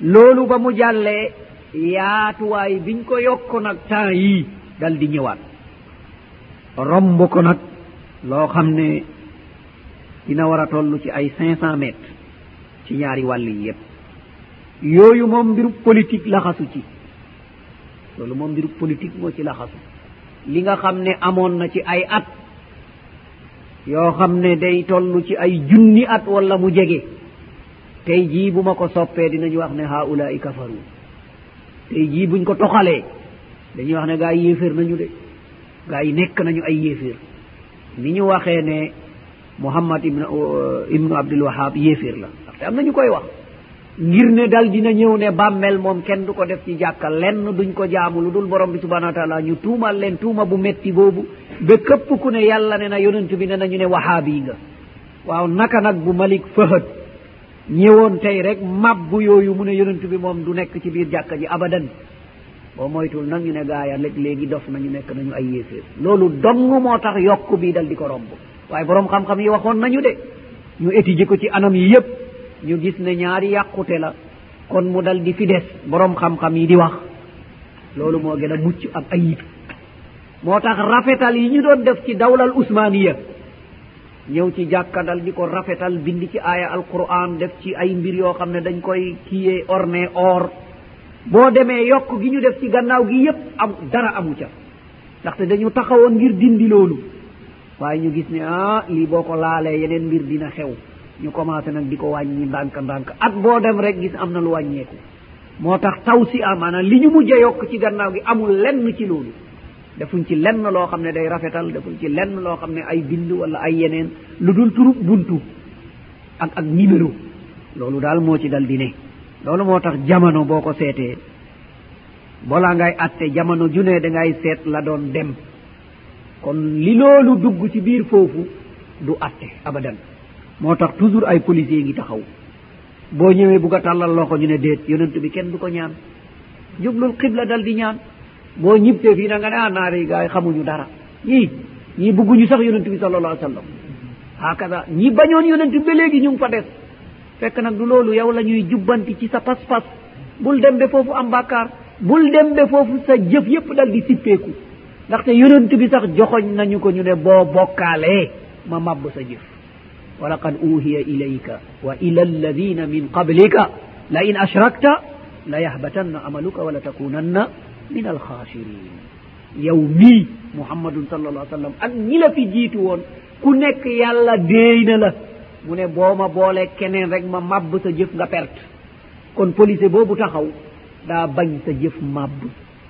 Loolu ba mu jàllee yaatuwaay biñ ko yokk nag temps yii dal di ñëwaat. Romb ko nag loo xam ne dina war a toll ci ay cinq cent mètres ci ñaari wàll yi yépp. Yooyu moom mbiru politique laxasu ci. Loolu moom mbiru politique moo ci laxasu. Li nga xam ne amoon na ci ay at yoo xam ne day toll ci ay junni at wala mu jege. Tey jii bu ma ko soppee dinañu wax ne haulaai kafaru tey jii buñ ko toxalee dañuy wax ne gaa yi yéeféer nañu de gaa yi nekk nañu ay yéeféer. Ni ñu waxee ne mouhammad ibnu uh, ibnu abdul wahab yéeféer la ndaxte am nañu koy wax. Ngir ne dal dina ñëw ne bàmmel moom kenn du ko def ci jàkka lenn duñ ko jaamu lu dul borom bi subhanau wa taala ñu tuumal leen tuuma bu metti boobu ba këpp ku ne yàlla ne na yonent bi ne nañu ne wahaabi nga. Waaw naka nag bu malik fëhët ñëwoon tey rek mabbu yooyu mu ne yonent bi moom du nekk ci biir jàkka ji abadan. boo moytul nag ñu ne gaaya léeg léegi dof nañu nekk nañu ay yéeféer. loolu dong moo tax yokk bii dal di ko romb. waaye borom xam-xam yi waxoon nañu de. ñu étudier ko ci anam yi yépp. ñu gis ne ñaari yàqute la. kon mu dal di fi des. borom xam-xam yi di wax. loolu moo gën a mucc ak ayib moo tax rafetal yi ñu doon def ci dawlal usmaniya ñëw ci jàkkadal di ko rafetal bind ci aaya alquran def ci ay mbir yoo xam ne dañ koy kiyee orne or. Boo demee yokk gi ñu def ci gannaaw gi yépp am dara amu ca. Ndaxte dañu taxawoon ngir dindi loolu. Waaye ñu gis ne ah lii boo ko laalee yeneen mbir dina xew. Ñu commencé nag di ko wàññi ndànk ndànk. At boo dem rek gis am na lu wàññeeku. Moo tax taw si a maanaam li ñu mujje yokk ci gannaaw gi amul lenn ci loolu. defuñ ci lenn loo xam ne day rafetal defuñ ci lenn loo xam ne ay bind wala ay yeneen lu dul turub buntu ak ak numéro loolu daal moo ci dal di ne. Loolu moo tax jamono boo ko seetee bola ngay atte jamono junee da ngay seet la doon dem. Kon li loolu dugg ci biir foofu du atte abadan. Moo tax toujours ay policier ngi taxaw. Boo ñëwee bugg a tàllal loxo ñu ne déet yonent bi kenn du ko ñaan. Jublul xibla dal di ñaan. boo ñibtee fii da nga ne ah naare yi gars yi xamuñu dara. Ñii ñii bugguñu sax yonent bi sallallahu alayhi wa sallam. Hakada ñi bañoon yonent bi ba léegi ñu ngi fa des. Fekk nag du loolu yow la ñuy jubbanti ci sa pas-pas. Bul dem be foofu am bàkkaar. Bul dem be foofu sa jëf yépp dal di sippeeku. Ndaxte yonent bi sax joxoñ nañu ko ñu ne boo bokkaalee ma mabb sa jëf. Walaqad uhiya ilayka wa ila alladina min qablika la in ashrakta la yahbatanna amaluka wala takunanna min alkhasirin yow mii mouhammadun sallallah sallam ak ñi la fi jiitu woon ku nekk yàlla déey na la. Mu ne boo ma boolee keneen rek ma mabb sa jëf nga perte. Kon police boobu taxaw daa bañ sa jëf mabb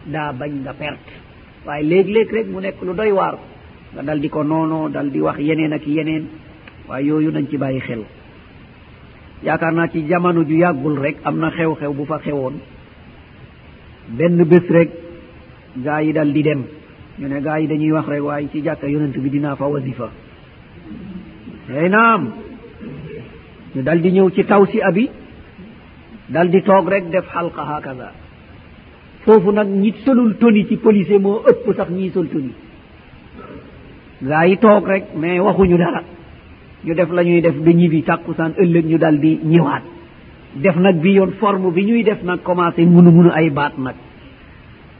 daa bañ nga perte. Waaye léeg-léeg rek mu nekk lu doy waar. Nga dal di ko noonoo dal di wax yeneen ak yeneen. Waaye yooyu nañ ci bàyyi xel. Yaakaar naa ci jamono ju yàggul rek am na xew-xew bu fa xewoon. benn bés rek gaa yi dal di dem. Ñu ne gaa yi dañuy wax rek waaye ci jàkka yonent bi dinaa fa wasifa ey eh, naam. Ñu dal di ñëw ci taw si abi dal di toog rek def xalqa hakaza foofu nag ñi solul toni ci police moo ëpp sax ñii sol toni. Gaa yi toog rek mais waxuñu dara. Ñu def la ñuy def ba ñibi tàkkusaan ëllëg ñu dal di ñëwaat. def nag bi yoon forme bi ñuy def nag commencé munu munu ay baat nag.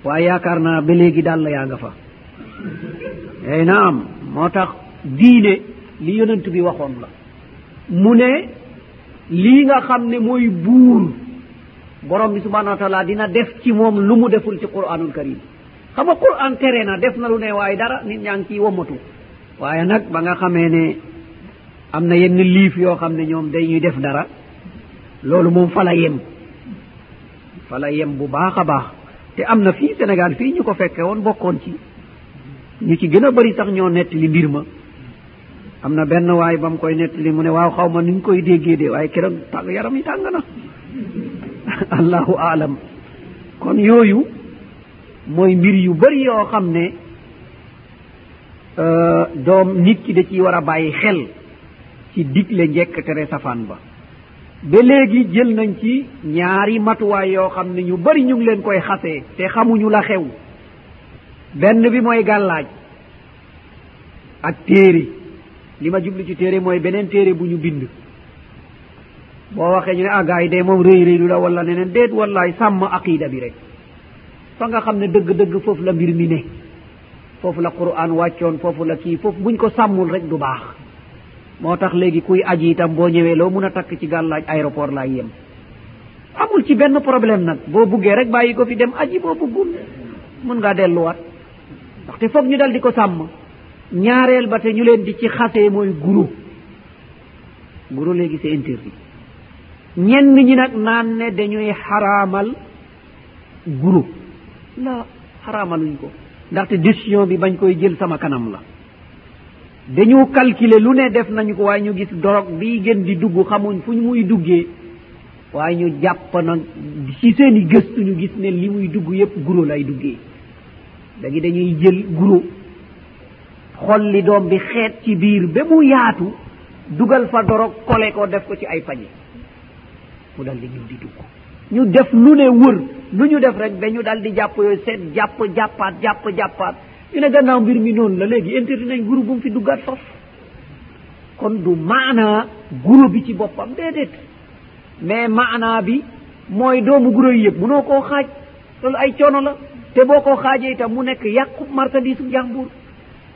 waaye yaakaar naa ba léegi daal la yaa nga fa. Ey naam moo tax diine li yonent bi waxoon la. Mu ne lii nga xam ne mooy buur borom bi subhanau wa taala dina def ci moom lu mu deful ci qur'anul karim xam nga qur'an tere na def na lu ne waaye dara nit ñaa ngi ciy womatu waaye nag ba nga xamee ne am na yenn liif yoo xam ne ñoom dañuy def dara. loolu moom fa la yem. Fa la yem bu baax a baax. Te am na fii Sénégal fii ñu ko fekke woon bokkoon ci. Ñu ci gën a bëri sax ñoo nettali mbir ma. Am na benn waay ba mu koy nettali mu ne waaw xaw ma ni ñu koy déggee de waaye keroog tàng yaram yi tàng na. Allahu aalam. Kon yooyu mooy mbir yu bëri yoo xam ne euh, doom nit ki da ciy war a bàyyi xel ci digle njekk tere safaan ba. ba léegi jël nañ ci ñaari matuwaay yoo xam ne ñu bari ñu ngi leen koy xasee te xamuñu la xew. Benn bi mooy gàllaaj ak téere. Li ma jublu ci téere mooy beneen téere bu ñu bind. Boo waxee ñu ne ah gars yi day moom rëy rëylu la wala neneen déet wallaay sàmm aqida bi rek. Fa nga xam ne dëgg-dëgg foofu la mbir mi ne. Foofu la quran wàccoon foofu la kii foofu buñ ko sàmmul rek du baax. moo tax léegi kuy aji itam boo ñëwee loo mun a takk ci gàllaaj aéroport laay yem. Amul ci benn problème nag. Boo buggee rek bàyyi ko fi dem aji boo buggul. Mun ngaa delluwaat. Ndaxte foog ñu dal di ko sàmm. Ñaareel ba te ñu leen di ci xasee mooy guru. Guru léegi c'est interdit. Ñenn ñi nag naan ne dañuy xaraamal guru. La xaraamaluñ ko. Ndaxte décision bi bañ koy jël sama kanam la. dañoo calculer lu ne def nañu ko waaye ñu gis dorog bii gën di dugg xamuñ fu ñu muy duggee. Waaye ñu jàpp na ci seen i gëstu ñu gis ne li muy dugg yépp guro lay duggee. Léegi dañuy jël guro xolli doom bi xeet ci biir ba mu yaatu dugal fa dorog kole ko def ko ci ay pañe. Mu dal di ñëw di dugg. Ñu def lu ne wër lu ñu def rek dañu dal di jàpp yooyu seet jàpp jàppaat jàpp jàppaat. ina gannaaw mbir mi noonu la léegi interdit nañ groupe bu mu fi duggaat foofu. kon du maanaa guro bi ci boppam déedéet. mais maanaa bi mooy doomu guro yi yëpp munoo koo xaaj loolu ay coono la. te boo ko xaajee itam mu nekk yàqu marchandise u jàmbur.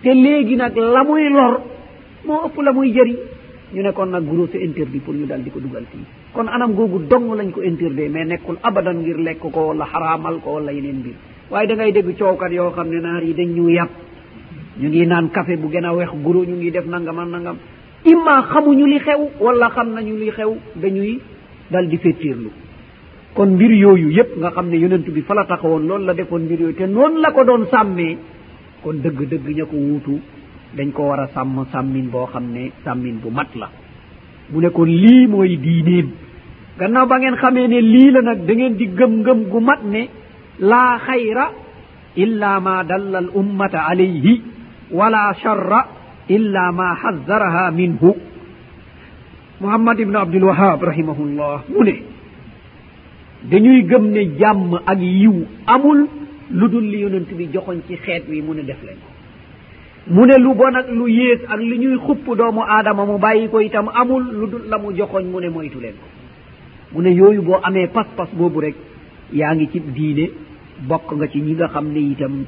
te léegi nag la muy lor moo ëpp la muy jëriñ. ñu ne kon nag guro c'est interdit pour ñu daal di ko dugal fii. kon anam googu dong lañ ko interdit mais nekkul abadan ngir lekk ko wala xaraamal ko wala yeneen mbir. waaye da ngay dégg coowkat yoo xam ne naar yi dañ ñu yàpp ñu ngi naan café bu gën a weex guro ñu ngi def nangam ak nangam. Imma xamuñu li xew wala xam nañu li xew dañuy dal di fettiirlu kon mbir yooyu yépp nga xam ne yonent bi fa la taxawoon loolu la defoon mbir yooyu te noonu la ko doon sàmmee. Kon dëgg-dëgg ña ko wuutu dañ ko war a sàmm sàmmin boo xam ne sàmmin bu mat la. Mu ne kon lii mooy diineem. Gannaaw ba ngeen xamee ne lii la nag da ngeen di gëm-ngëm gu mat ne la hayra illa ma dalla al ummata alayhi wala charra illa ma haddaraha minhu. Mouhammad ibnu abdulwahab rahimahullah mu ne dañuy gëm ne jàmm ak yiw amul lu dul li yonent bi joxoñ ci xeet wi mu ne def leen ko. Mu ne lu bon ak lu yées ak li ñuy xupp doomu aadama mu bàyyi ko itam amul lu dul la mu joxoñ mu ne moytu leen ko. Mu ne yooyu boo amee pas-pas boobu rek yaa ngi ci diine bokk nga ci ñi nga xam ne itam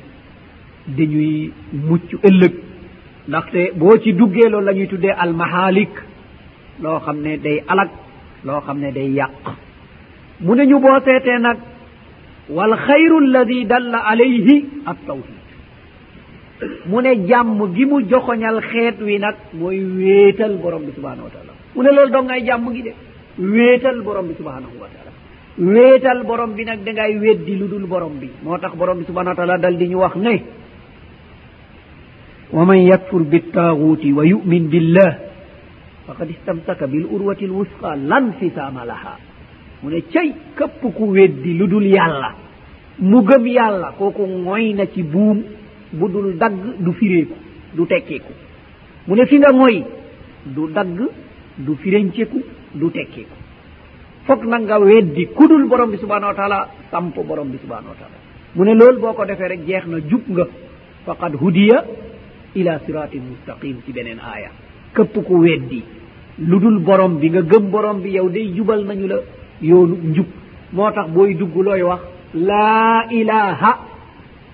dañuy mucc ëllëg. ndaxte boo ci duggee loolu la ñuy tuddee almahalik loo xam ne day alag loo xam ne day yàq. mu ne ñu boo seetee nag wal xayru alladi dalla alayhi at tawhid. mu ne jàmm gi mu joxoñal xeet wi nag mooy wéetal borom bi subhanahu wa taala. mu ne loolu dong ay jàmm gi de wéetal borom bi subhanahu wa taala. wéetal borom bi nag dangay weddi lu dul borom bi. moo tax borom bi subhana wa taala dal di ñu wax ne wa man yakfur bittaaguuti wa yumin billah faqad istamsaka bil urwati l wusqa lanfisaama laha. Mu ne cay képp ku weddi lu dul yàlla mu gëm yàlla kooku ngoy na ci buum bu dul dagg du fireeku du tekkeeku. Mu ne fi nga ngoy du dagg du firenceku du tekkeeku. fof nag nga weddi kudul borom bi subhanahu wa taala samp borom bi subhanahu wa taala. Mu ne loolu boo ko defee rek jeex na jub nga. Faqad hudiya ila siratin mustaqim ci beneen aaya. Këpp ku weddi lu dul borom bi nga gëm borom bi yow day jubal nañu la yoonu njub. Moo tax booy dugg looy wax laa ilaha.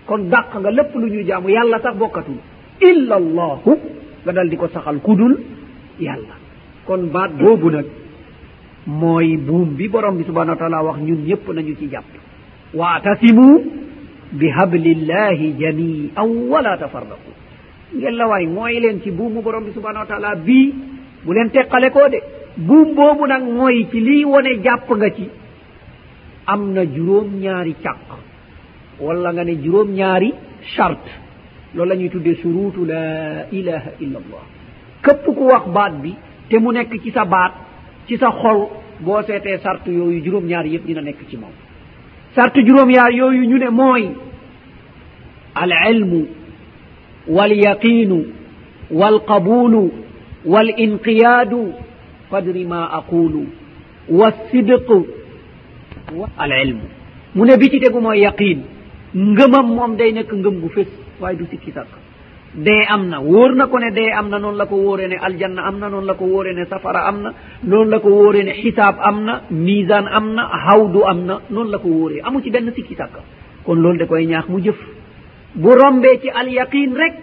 Kon dàq nga lépp lu ñuy jaamu yàlla sax bokkatul. Illa allahu nga dal di ko saxal kudul yàlla. Kon baat boobu nag mooy buum bi borom bi subhanau wa taala wax ñun ñëpp nañu ci jàpp. waatasimu bi hablillahi jamian wala tafarraqu. ngella waay mooy leen ci buumu borom bi subhanau wa taala bii bu leen teqale koo de. buum boobu nag mooy ci lii wone jàpp nga ci. am na juróom-ñaari càq. wala nga ne juróom-ñaari charte. loolu la ñuy tuddee suruutu la ilaha illa allah képp ku wax baat bi te mu nekk ci sa baat ci sa xol boo seetee sart yooyu juróom-ñaar yëpp dina nekk ci moom. sart juróom-ñaar yooyu ñu ne mooy al ilmu walyaqinu walqabulu walinqiyadu qadri ma aqulu wassidqu al ilmu. mu ne bi ci tegu mooy yaqin ngëmam moom day nekk ngëm gu fés waaye du sikki sàkk. dee am na wóor na ko ne dee am na noonu la ko wóoree ne aljanna am na noonu la ko wóoree ne safara am na noonu la ko wóoree ne xisaab am na misan am na hawdu am na noonu la ko wóoree. Amu ci benn sikki sàkka. Kon loolu da koy ñaax mu jëf. Bu rombee ci alyaqin rek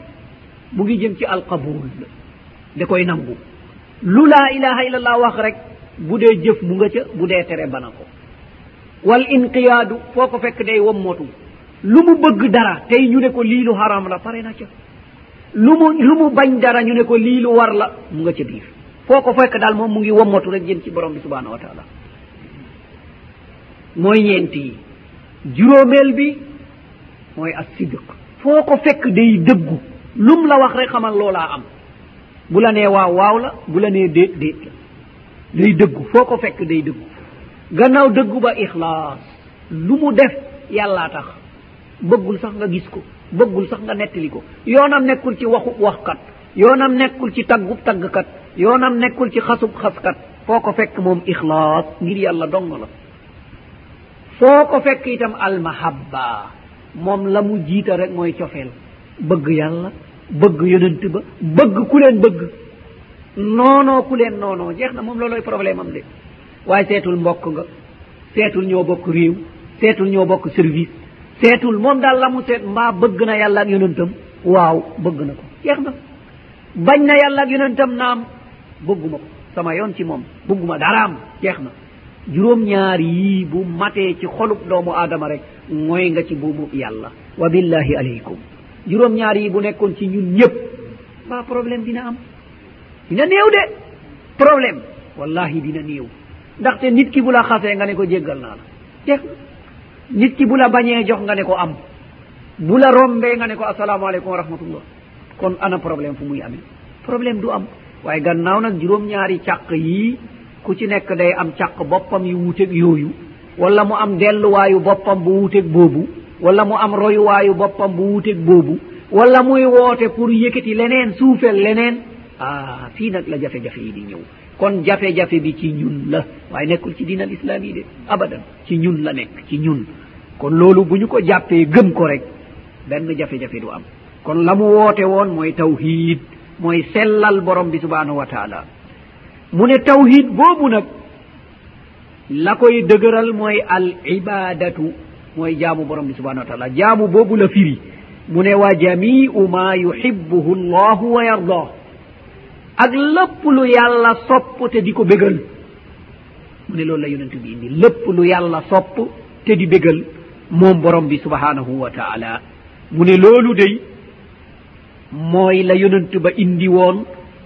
mu ngi jëm ci alqabul da koy nangu. Lu laa ilaha illa allah wax rek bu dee jëf mu nga ca bu dee tere bana ko. Wal inqiyaadu foo ko fekk day wommatu lu mu bëgg dara tey ñu ne ko lii lu haram la pare na ca. lu mu lu mu bañ dara ñu ne ko lii lu war la mu nga ca biir. Foo ko fekk daal moom mu ngi wommatu rek jëm ci borom bi subhanahu wa taala. Mooy ñeent yi. Juróomeel bi mooy as sidiq foo ko fekk day dëggu. Lum la wax rek xamal loolaa am. Bu la nee waaw waaw la. Bu la nee déet déet la. Day dëggu. Foo ko fekk day dëggu. Gannaaw dëggu ba ixlaas. Lu mu def yàllaa tax. Bëggul sax nga gis ko. bëggul sax nga nettali ko. yoonam nekkul ci waxu waxkat yoonam nekkul ci taggub taggkat yoonam nekkul ci xasub xaskat. foo ko fekk moom ixlaas ngir yàlla dong la. foo ko fekk itam almahabba moom la mu jiita rek mooy cofeel. bëgg yàlla bëgg yonent ba bëgg ku leen bëgg. noonoo ku leen noonoo jeex na moom looloy problème am de. waaye seetul mbokk nga seetul ñoo bokk réew seetul ñoo bokk service seetul moom daal la mu seet mbaa bëgg na yàlla ak yonentam. waaw bëgg na ko. Jeex na. Bañ na yàlla ak yonentam naam bëgguma ko. Sama yoon ci moom bëgguma daraam. Jeex na. Juróom-ñaar yii bu matee ci xolub doomu aadama rek mooy nga ci buumu yàlla. Wa billahi aleykum. Juróom-ñaar yii bu nekkoon ci ñun ñëpp mbaa problème dina am? Dina néew de. Problème. Wallahi dina néew. Ndaxte nit ki bu la xasee nga ne ko jéggal naa la. Jeex na. nit ki bu la bañee jox nga ne ko am. Bu la rombee nga ne ko asalaamaaleykum wa rahmatullah. Kon ana problème fu muy amee? Problème du am. Waaye gannaaw nag juróom-ñaari càq yii ku ci nekk day am càq boppam yu wuuteg yooyu wala mu am delluwaayu boppam bu wuuteg boobu wala mu am royuwaayu boppam bu wuuteg boobu wala muy woote pour yëkkati leneen suufel leneen. Ah fii nag la jafe-jafe yi di ñëw. kon jafe-jafe bi ci ñun la. Waaye nekkul ci diinal yi de. Abadan ci ñun la nekk ci ñun. Kon loolu bu ñu ko jàppee gëm ko rek benn jafe-jafe du am. Kon la mu woote woon mooy tawhid mooy sellal borom bi subhanahu wa taala. Mu ne tawhid boobu nag la koy dëgëral mooy al ibadatu mooy jaamu borom bi subhanahu wa taala. Jaamu boobu la firi. Mu ne wa jamiu ma yuhibuhu llahu wa yardah ak lépp lu yàlla sopp te di ko bégal. Mu ne loolu la yonent bi indi. Lépp lu yàlla sopp te di bégal moom borom bi subhanahu wa taala. Mu ne loolu day mooy la yonent ba indi woon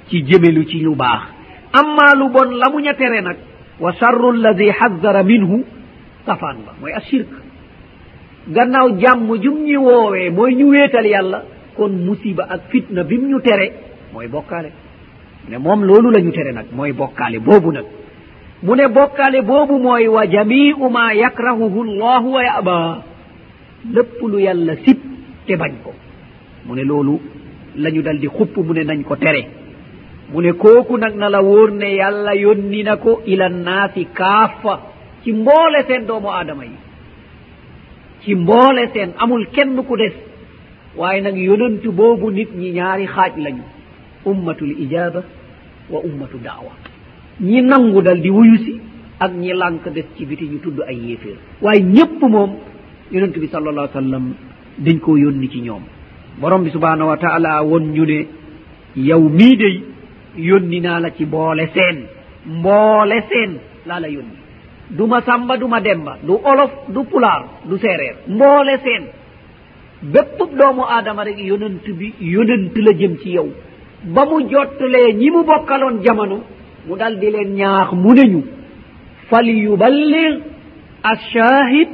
ci jëmelu ci lu baax. Amma lu bon la mu ña tere nag wa charru alladi haddara minhu safaan ba mooy ashirk gannaaw jàmm jum ñi woowee mooy ñu wéetal yàlla kon musiba ak fitna bim ñu tere mooy bokkaale. ne moom loolu la ñu tere nag mooy bokkaale boobu nag. Mu ne bokkaale boobu mooy wa jamiu ma yakrahuhu llahu wa yaba. Lépp lu yàlla sib te bañ ko. Mu ne loolu la ñu dal di xupp mu ne nañ ko tere. Mu ne kooku nag na la wóor ne yàlla yónni na ko ila nnaasi kaafa. Ci mboole seen doomu aadama yi. Ci mboole seen amul kenn ku des. Waaye nag yonantu boobu nit ñi ñaari xaaj lañu. ummatul ijaba wa ummatu dawa. Ñi nangu dal di wuyu si ak ñi lànk des ci biti ñu tudd ay yéeféer. Waaye ñépp moom yonent bi sal allah sallam dañ koo yónni ci ñoom. Borom bi subhanahu wa taala won ñu ne yow mii day yónni naa la ci mboole seen mboole seen laa la yónni. Du ma samba du ma demba du olof du pulaar du séeréer mboole seen. Bépp doomu aadama rek yonent bi yonent la jëm ci yow. ba mu jottalee ñi mu bokkaloon jamono mu dal di leen ñaax mu ne ñu fal yuballir alshahid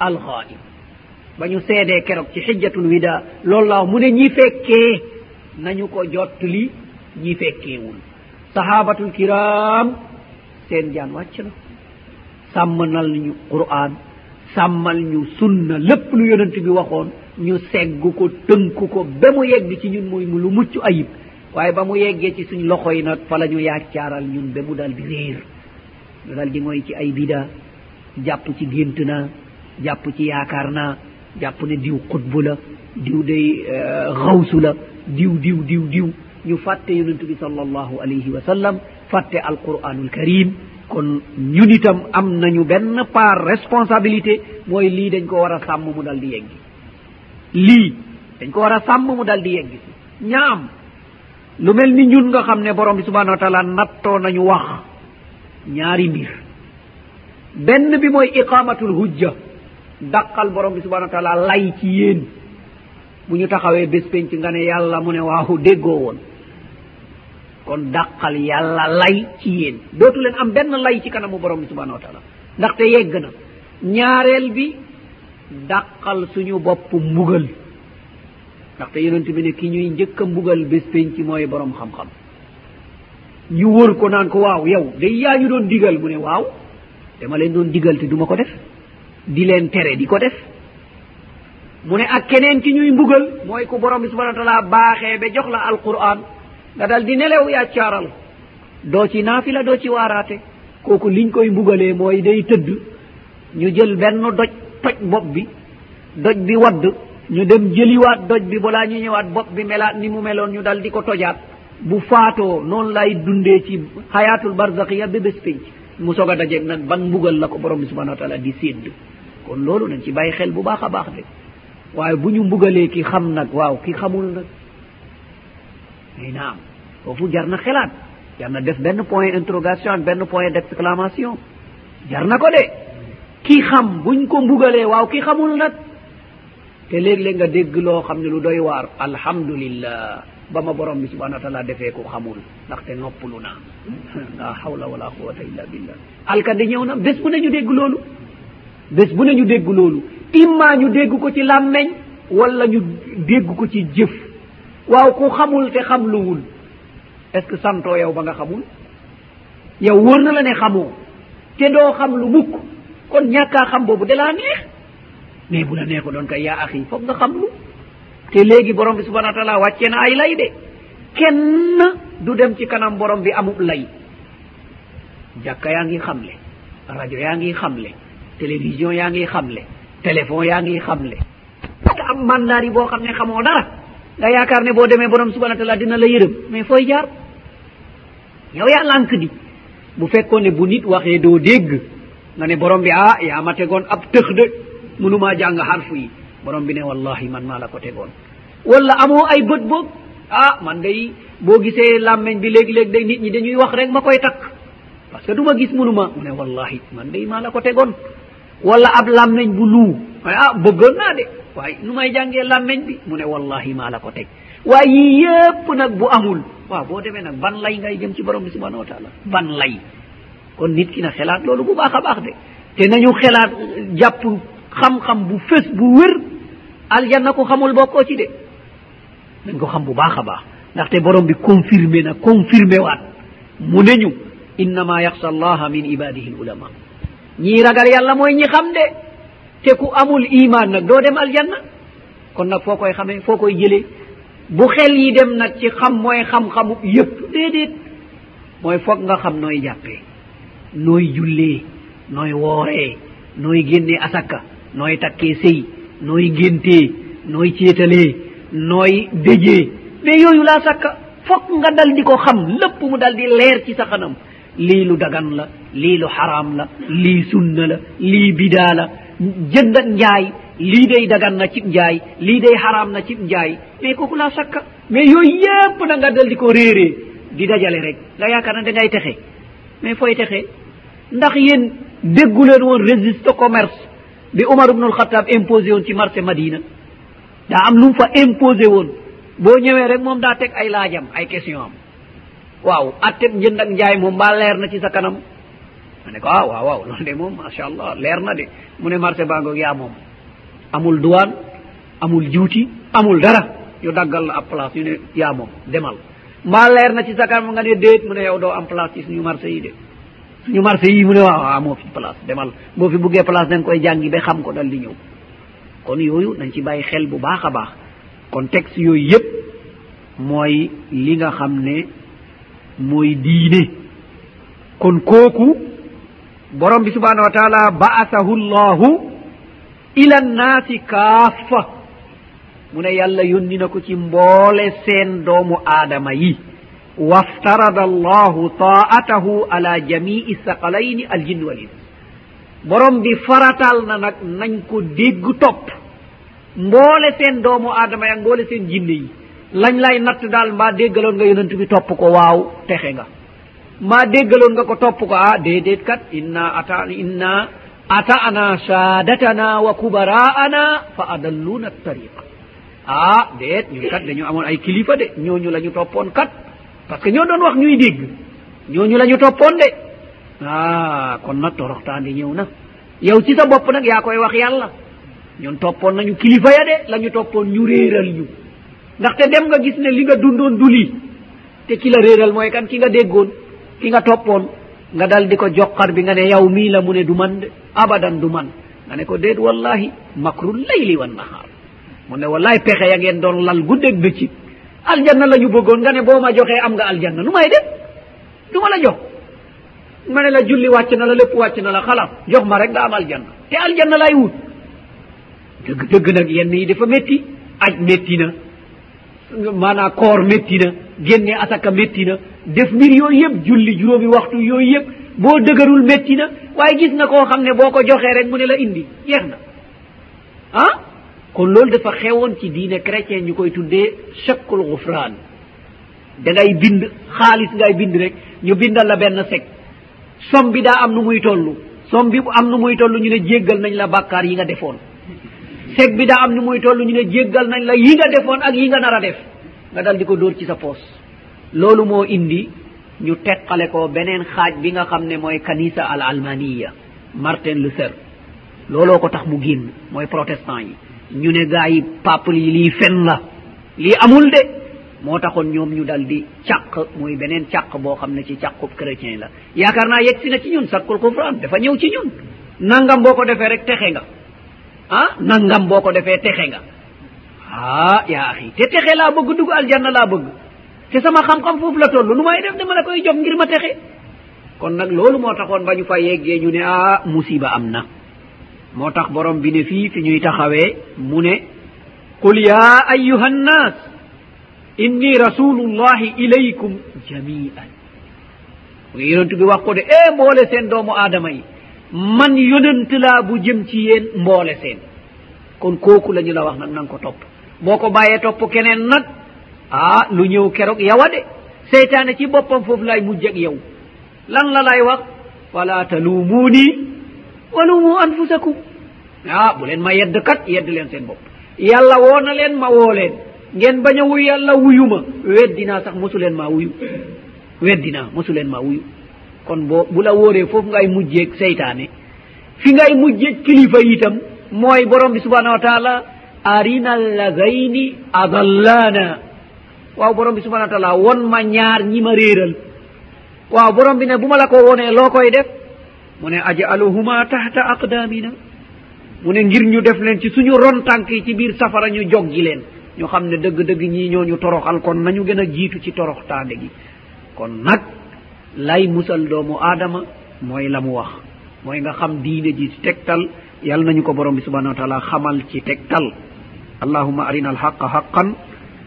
alxaib ba ñu seedee keroog ci xijjatul wida loolu laa mu ne ñi fekkee nañu ko jottali ñi fekkeewul. Sahabatul kiram seen jaan wàcc na. Sàmmanal ñu qur'an sàmmal ñu sunna lépp lu yonent bi waxoon ñu segg ko tënk ko ba mu yegg ci ñun muy mu lu mucc ayib. waaye ba mu yeggee ci suñ loxo yi nag fa la ñu yaakaaral ñun ba mu daal di réer. Ñu daal di mooy ci ay bida jàpp ci gént naa jàpp ci yaakaar naa jàpp ne diw xutbu la diw day xawsu euh, la diw diw diw diw. Ñu fàtte yonent bi sal allahu alayhi wa sallam fàtte alquranul karim kon ñun itam am nañu benn part responsabilité mooy lii dañ ko war a sàmm mu dal di yeggi lii dañ ko war a sàmm mu dal di yeggi si. Ñaam lu mel ni ñun nga xam ne borom bi subhanahu wa taala nattoo nañu wax ñaari mbir. Benn bi mooy iqamatul hujja dàqal borom bi subhanahu wa taala lay ci yéen. Bu ñu taxawee bés penc nga ne yàlla mu ne waaw déggoo woon. Kon dàqal yàlla lay ci yéen. Dootu leen am benn lay ci kanamu borom bi subhanahu wa taala. Ndaxte yegg na. Ñaareel bi dàqal suñu bopp mbugal. ndaxte yonent bi ne ki ñuy njëkk a mbugal bés penc mooy borom xam-xam. ñu wër ko naan ko waaw yow day yaa ñu doon digal mu ne waaw dama leen doon digal te duma ko def di leen tere di ko def. mu ne ak keneen ki ñuy mbugal mooy ku borom bi subhana wa taala baaxee ba jox la alquran nga dal di nelew yaa caaral doo ci naafila doo ci waaraate. kooku liñ koy mbugalee mooy day tëdd ñu jël benn doj toj bopp bi doj bi wadd ñu dem jëliwaat doj bi balaa ñu ñëwaat bopp bi melaat ni mu meloon ñu dal di ko tojaat. Bu faatoo noonu lay dundee ci xayaatul barzakiya ba bés pénc mu soog a dajeeg nag ban mbugal la ko borom bi subhanau wa taala di sédd. Kon loolu nañ ci bàyyi xel bu baax a baax de. Waaye bu ñu mbugalee ki xam nag waaw ki xamul nag. Ay naam foofu jar na xelaat. Jar na def benn point interrogation ak benn point d' exclamation jar na ko de. Ki xam buñ ko mbugalee waaw ki xamul nag. te léeg-léeg nga dégg loo xam ne lu doy waar. alhamdulillah. ba ma borom bi subhanahu wa taala defee ko xamul. ndaxte noppalu naa la hawla wala quwata illa billah. alkande ñëw na. bés bu ne ñu dégg loolu. bés bu ne ñu dégg loolu. imma ñu dégg ko ci làmmeñ wala ñu dégg ko ci jëf. waaw ku xamul te xamluwul. est ce que santoo yow ba nga xamul? yow wóor na la ne xamoo. te doo xam lu mukk. kon ñàkkaa xam boobu de laa neex. mais bu la nee ko ɗon kay yaa ahi fof nga xam lu te léegi borom bi subhanau wa taala wàccee na ay lay de. Kenn du dem ci kanam borom bi amub lay. Jàkka yaa ngi xamle rajo yaa ngi xamle télévision yaa ngi xamle téléphone yaa ngi xamle. Ka am mandaar yi boo xam ne xamoo dara. Nga yaakaar ne boo demee borom subhanau taala dina la yërëm. Mais fooy jaar? Yow yaa lànk di. Bu fekkoon ne bu nit waxee doo dégg nga ne borom bi ah yaa ma tegoon ab tëx de. munuma jàng harfu yi. Borom bi ne wallahi man maa la ko tegoon. Walla amoo ay bët boob ah man day boo gisee làmmeñ bi léegi-léeg day nit ñi dañuy wax rek ma koy takk. Parce que du ma gis munuma mu ne wallahi man day maa la ko tegoon. Walla ab làmmeñ bu luu. Ah bëggoon naa de. Waaye nu may jàngee làmmeñ bi? Mu ne wallahi maa la ko teg. Waaye yii yépp nag bu amul. Waaw boo demee nag ban lay ngay jëm ci borom bi subhanahu wa taala? Ban lay. Kon nit ki na xelaat loolu bu baax a baax de. Te nañu xelaat jàpp xam-xam bu fés bu wér aljanna ko xamul bokkoo ci de. Nañ ko xam bu baax a baax. Ndaxte borom bi confirmé na confirmé waat. Mu ne ñu innama yaxsa allaha min ibadihi l ulama ñii ragal yàlla mooy ñi xam de. Te ku amul iman nag doo dem aljanna. Kon nag foo koy xamee foo koy jëlee bu xel yi dem nag ci xam mooy xam-xamu yépp déedéet. Mooy foog nga xam nooy jàppee nooy jullee nooy wooree nooy génnee asakka nooy takkee sëy nooy géntee nooy ceetalee nooy déjee mais yooyu laa sakka foog nga dal di ko xam lépp mu dal di leer ci sa xanam. Lii lu dagan la lii lu xaraam la lii sunna la lii bidaa la. Jënd ak njaay lii day dagan na cib njaay lii day xaraam na cib njaay. Mais kooku laa sakka. Mais yooyu yépp na nga dal di ko réeree di dajale rek. Nga yaakaar na da ngay texe. Mais fooy texe? Ndax yéen déggu leen woon résiste commerce. bi omar ubnul khatab imposé woon ci marché madina. Daa am lu mu fa imposé woon. Boo ñëwee rek moom daa teg ay laajam ay question am. Waaw atteb njënd ak njaay moom mbaa leer na ci sa kanam. Ma ne ko ah waaw waaw loolu de moom macha allah leer na de. Mu ne marché bangoog yaa moom. Amul duwaan amul juuti amul dara. Yu daggal la ab place yu ne yaa moom demal. Mbaa leer na ci sa kanam nga ne déet mu ne yow doo am place ci suñu marché yi de. suñu marché yi mu ne waaw waaw moo fi place demal. Boo fi buggee place da nga koy jàngi ba xam ko dal di ñëw. Kon yooyu nañ ci bàyyi xel bu baax a baax. Kon texte yooyu yépp mooy li nga xam ne mooy diine. Kon kooku borom bi subhanahu wa taala baasahu llahu ila nnaasi kaaffa. Mu ne yàlla yónni na ko ci mboole seen doomu aadama yi. waftarada allahu taatahu ala jamii جميع aljinn wal ins borom bi faratal na nag nañ ko dégg topp mboole seen doomu aadama ya mboole seen jinne yi lañ lay natt daal mbaa déggaloon nga yonent bi topp ko waaw texe nga maa déggaloon nga ko topp ko ah déedéet kat inna ata inna ata'na saadatana wa kubara'ana fa adalluna tariqa ah déet ñun kat dañu amoon ay kilifa de ñooñu la ñu toppoon kat parce que ñoo doon wax ñuy dégg. Ñooñu la ñu toppoon de. Ah kon nag toroxtaande ñëw na. Yow ci sa bopp nag yaa koy wax yàlla. Ñun toppoon nañu kilifa ya de la ñu toppoon ñu réeral ñu. Ndaxte dem nga gis ne li nga dundoon du lii. Te ki la réeral mooy kan? Ki nga déggoon ki nga toppoon. Nga dal di ko joqar bi nga ne yow mii la mu ne du man de. Abadan du man. Nga ne ko déet wallahi makru layli wan nahar mu ne wallahi pexe ya ngeen doon lal guddeeg bëccëg. aljanna la ñu bëggoon nga ne boo ma joxee am nga aljanna nu may def? Du ma la jox. Ma ne la julli wàcc na la lépp wàcc na la xalaat jox ma rek nga am aljanna. Te aljanna lay wut. Dëgg dëgg nag yenn yi dafa métti aj métti na. Maanaa koor métti na. Génne asaka métti na. Def mbir yooyu yëpp julli juróomi waxtu yooyu yëpp boo dëgërul métti na. Waaye gis na koo xam ne boo ko joxee rek mu ne la indi jeex na. Ah? kon loolu dafa xewoon ci diine chrétien ñu koy tuddee chakkul gufraan da ngay bind xaalis ngay bind rek ñu bindal la benn sec som bi daa am nu muy toll. Som bi am nu muy toll ñu ne jéggal nañ la bàkkaar yi nga defoon. Sec bi daa am nu muy toll ñu ne jéggal nañ la yi nga defoon ak yi nga nar a def. Nga dal di ko dóor ci sa poos. Loolu moo indi ñu teqale ko beneen xaaj bi nga xam ne mooy kanisa al almaniya martin luther. Looloo ko tax mu génn mooy protestant yi. ñu ne gaa yi peuple yi lii fen la. Lii amul de. Moo taxoon ñoom ñu dal di càq muy beneen càq boo xam ne ci càqub chrétien la. Yaakaar naa yegg si na ci ñun sakkul kufran dafa ñëw ci ñun. Nangam boo ko defee rek texe nga. Ah nangam boo ko defee texe nga. Ah yaa axi te texe laa bëgg dugg aljanna laa bëgg. Te sama xam-xam foofu la toll nu may def dama la koy jox ngir ma texe. Kon nag loolu moo taxoon ba ñu fa yeggee ñu ne ah musiba am na. moo tax borom bi ne fii fi ñuy taxawee mu ne qul yaa ayuha nnaas inni rasulullahi ilaykum jamian muy yonent bi wax ko de e mboole seen doomu aadama yi man yonent laa bu jëm ci yéen mboole seen. Kon kooku la ñu la wax nag na nga ko topp. Boo ko bàyyee topp keneen nag ah lu ñëw keroog yawa de seytaane ci boppam foofu laay mujj ak yow. Lan la lay wax? Wala taluumuuni walumu anfusakum. A bu leen ma yedd kat yedd leen seen bopp. Yàlla woo na leen ma woo leen. Ngeen bañ a wuyu yàlla wuyu ma. Weddinaa sax mosu leen maa wuyu. Weddinaa mosu leen maa wuyu. Kon boo bu la wóoree foofu ngay mujjeeg seytaane. Fi ngay mujjeeg kilifa itam mooy borom bi subhanahu wa taala arina allazayni adallana. Waaw borom bi subhanahu wa taala won ma ñaar ñi ma réeral. Waaw borom bi ne bu ma la ko wonee loo koy def? mu ne ajaluhuma tahta aqdamina. Mu ne ngir ñu def leen ci suñu ron tànk yi ci biir safara ñu joggi leen. Ñu xam ne dëgg-dëgg ñii ñooñu toroxal kon nañu gën a jiitu ci torox taande gi. Kon nag lay musal doomu aadama mooy la mu wax. Mooy nga xam diine ji tegtal. Yal nañu ko borom bi subhanau wa taala xamal ci tegtal. Allahuma arina alhaqa haqan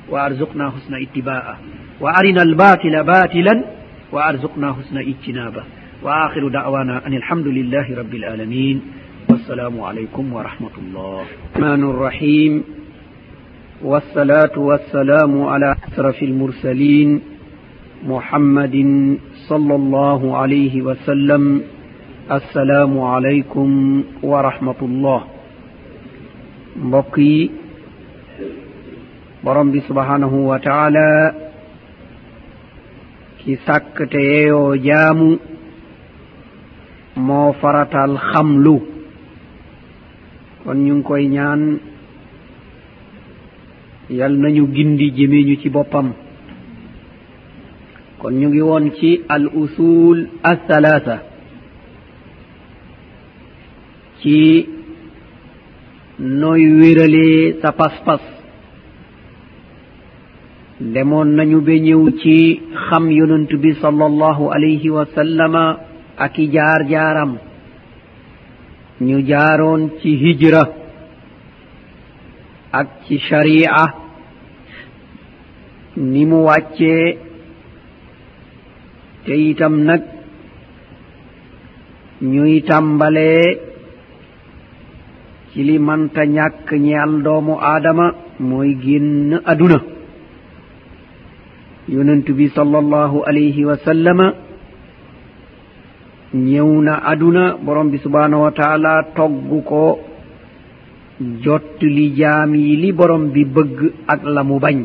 wa arzuqna husna ittibaa wa arina albatila batilan wa arzuqna husna ijtinaba وآخر دعوانا أن الحمد لله رب العالمين والسلام عليكم ورحمة الله. الرحمن الرحيم. والصلاة والسلام على أشرف المرسلين محمد صلى الله عليه وسلم. السلام عليكم ورحمة الله. بقي borom سبحانه وتعالى. كي taala ki sakkateyeyo moo faratal xamlu. Kon ñu ngi koy ñaan yal nañu gindi jëmeñu ci boppam. Kon ñu ngi woon ci al usul althalatha ci nooy wéralee sa pas-pas. Demoon nañu ba ñëw ci xam yonent bi sallallahu alayhi wa sallama ak i jaar jaaram. Ñu jaaroon ci hijra ak ci shari'a. Ni mu wàccee te itam nag ñuy tàmbalee ci li manta ñàkk ñeel doomu aadama mooy génn aduna yonentu bi sallallahu alayhi wa sallama ñewna aduna borom bi subhanahu wa taala toggu ko jottuli jaam yi li borom bi bëgg ak la mu bañ.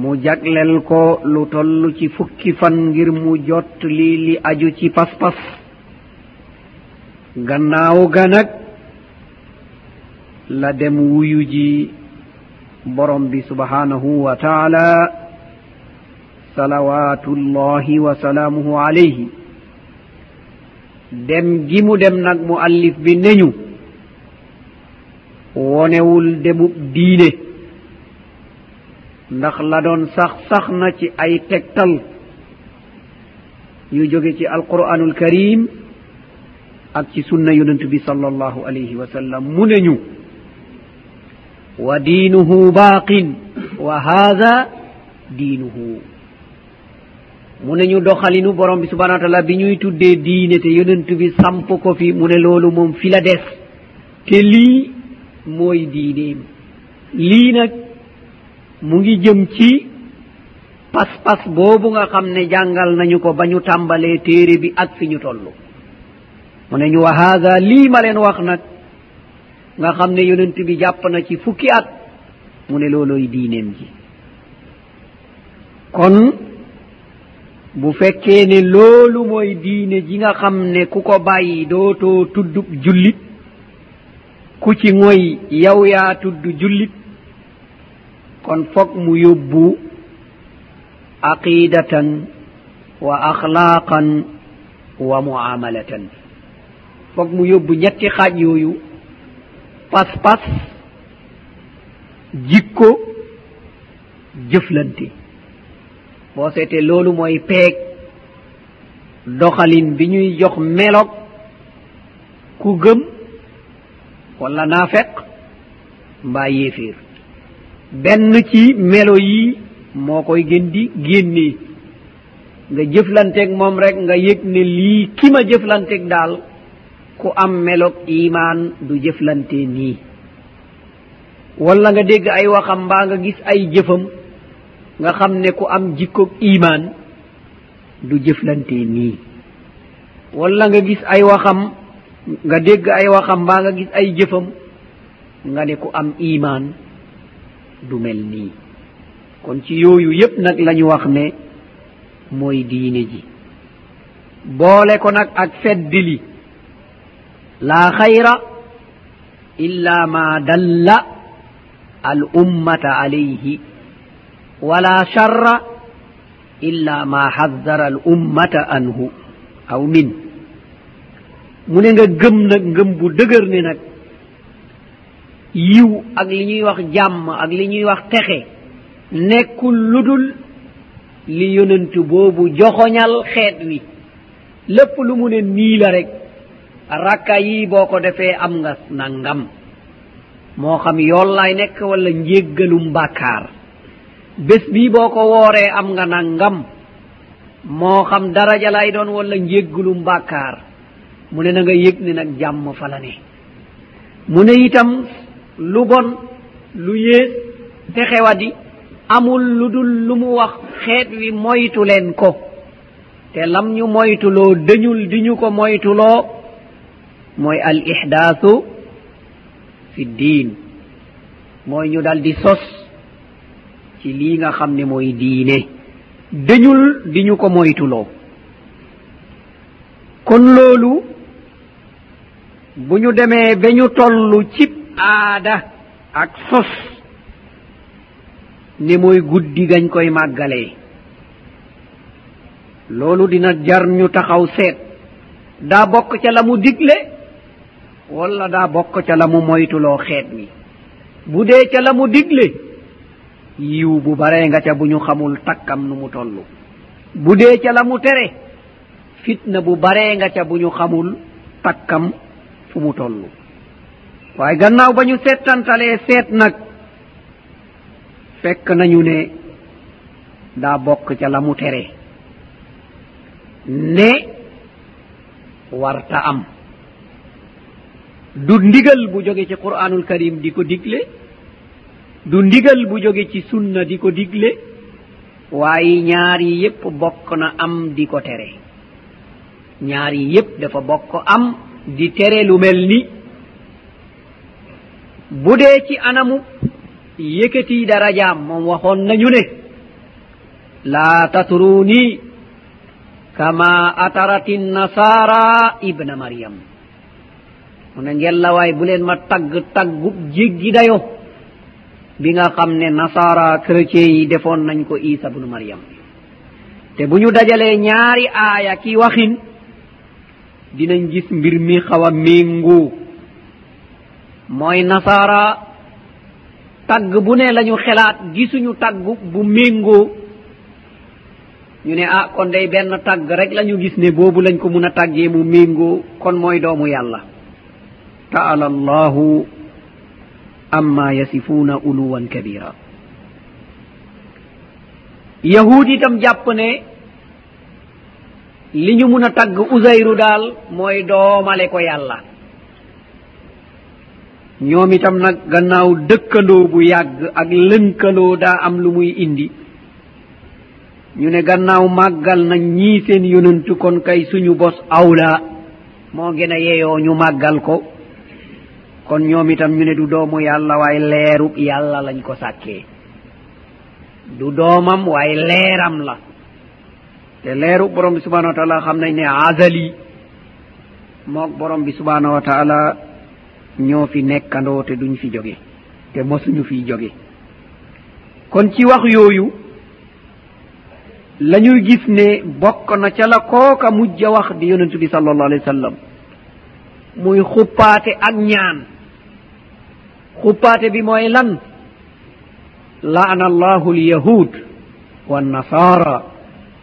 Mu jaglel ko lu toll ci fukki fan ngir mu jott li li aju ci pas-pas. Gannaaw ga nag la dem wuyu ji borom bi subhanahu wa taala salawatu llahi wa salamuhu alayhi. Dem gimu dem nag mu allif bi neñu. Wonewul demub diine. Ndax la doon sax sax na ci ay tegtal. Yu jóge ci alquranul karim ak ci sunna yonent bi sal allahu alayhi wa sallam. Mu neñu. Wa diinuhu baaqin. Wa haada diinuhu. mu ne ñu doxalinu borom bi subhanahu wa taala bi ñuy tuddee diine te yonent bi samp ko fi mu ne loolu moom fi la des. Te lii mooy diineem. Lii nag mu ngi jëm ci pas-pas boobu nga xam ne jàngal nañu ko ba ñu tàmbalee téere bi ak fi ñu toll mu ne ñu wa haada lii ma leen wax nag nga xam ne yonent bi jàpp na ci fukki at mu ne loolooy diineem ji. Kon bu fekkee ne loolu mooy diine ji nga xam ne ku ko bàyyi dootoo tudd jullit ku ci ngoy yow yaa tudd jullit kon foog mu yóbbu aqidatan wa axlaaqan wa muamalatan foog mu yóbbu ñetti xaaj yooyu pas-pas jikko jëflante. boo seete loolu mooy peeg doxalin bi ñuy jox melog ku gëm wala naafeq mbaa yéeféer. Benn ci melo yi moo koy gën di génnee. Nga jëflanteeg moom rek nga yëg ne lii ki ma jëflanteeg daal ku am melog imaan du jëflante nii. Wala nga dégg ay waxam mbaa nga gis ay jëfam nga xam ne ku am jikkoog iimaan du jëflante nii. wala nga gis ay waxam nga dégg ay waxam mbaa nga gis ay jëfam nga ne ku am iimaan du mel nii. kon ci yooyu yépp nag la ñu wax ne mooy diine ji. boole ko nag ak feddili. laa xayra illa ma dalla al ummata alayhi wala sharra illa ma haddara al ummata anhu aw min mu ne nga gëm nag ngëm bu dëgër ne nag yiw ak li ñuy wax jàmm ak li ñuy wax texe nekkul lu dul li yonent boobu joxoñal xeet wi. lépp lu mu ne nii la rek rakka yi boo ko defee am nga nangam. moo xam yool lay nekk wala njéggalum bàkkaar bés bii boo ko wooree am nga nangam moo xam daraja lay doon wala njéggulum bàkkaar. Mu ne na nga yëg ne nag jàmm fa la ne. Mu ne itam lu bon lu yées texewadi amul lu dul lu mu wax xeet wi moytu leen ko. Te lam ñu moytuloo dañul di ñu ko moytuloo mooy al ihdaasu fi diin mooy ñu dal di sos ci lii nga xam ne mooy diine. Dañul di ñu ko moytuloo. Kon loolu bu ñu demee ba ñu toll cib aada ak sos ne mooy guddi gañ koy màggalee. Loolu dina jar ñu taxaw seet daa bokk ca la mu digle wala daa bokk ca la mu moytuloo xeet mi bu dee ca la mu digle yiw bu baree nga ca bu ñu xamul takkam nu mu toll bu dee ca la mu tere fitna bu baree nga ca bu ñu xamul takkam fu mu toll waaye gannaaw ba ñu settantalee seet nag fekk nañu ne daa bokk ca la mu tere. Ne warta am. Du ndigal bu jóge ci qur'anul karim di ko digle du ndigal bu jóge ci sunna di ko digle waaye ñaar yi yépp bokk na am di ko tere. Ñaar yi yépp dafa bokk am di tere lu mel ni bu dee ci anamu yëkkati darajaam moom waxoon nañu ne laa tatruni kama atarati nasara ibna maryam. Mu ne ngellawaay bu leen ma tagg taggub jéggi dayo. bi nga xam ne nasara chrétien yi defoon nañ ko isa bunu mariam te bu ñu dajalee ñaari aaya ki waxin dinañ gis mbir mi xaw a méngoo. Mooy nasara tagg bu ne lañu xelaat gisuñu tagg bu méngoo. Ñu ne ah kon day benn tagg rek lañu gis ne boobu lañ ko mun a tàggee mu méngoo kon mooy doomu yàlla. Taala allahu amma yasifuuna uluwan kabira. Yahud itam jàpp ne li ñu mun a tagg usayru daal mooy doomale ko yàlla. Ñoom itam nag gannaaw dëkkandoo bu yàgg ak lënkaloo daa am lu muy indi. Ñu ne gannaaw màggal na ñii seen yonantu kon kay suñu bos awla moo gën a yeyoo ñu màggal ko. kon ñoom itam ñu ne du doomu yàlla waaye leerub yàlla lañ ko sàkkee. Du doomam waaye leeram la. Te leeru borom bi subhanahu wa taala xam nañ ne azali moog borom bi subhanahu wa taala ñoo fi nekkandoo te duñ fi jóge te mosuñu fiy jóge. Kon ci wax yooyu la ñuy gis ne bokk na ca la kooka mujj a wax di yonentu bi sal allahu alih wa sallam. Muy xuppaate ak ñaan. xuppaate bi mooy lan. La'ana allahu alyahud wannasara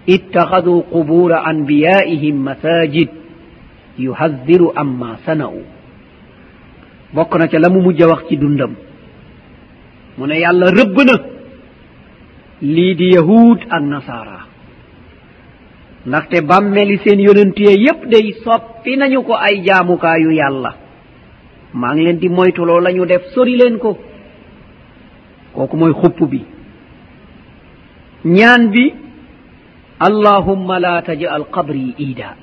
ittaxadu qubura anbiyaihim masajid. Yuhaddiru amma sana'u. Bokk na ca la mu mujj a wax ci dundam. Mu ne yàlla rëbb na lii di yahud ak nasara. Ndaxte bàmmeli seen yonent yépp day soppi nañu ko ay jaamukaayu yàlla. maa ngi leen di moytuloo la ñu def. Sori leen ko. Kooku mooy xupp bi. Ñaan bi allahumma la tajal qabri iida.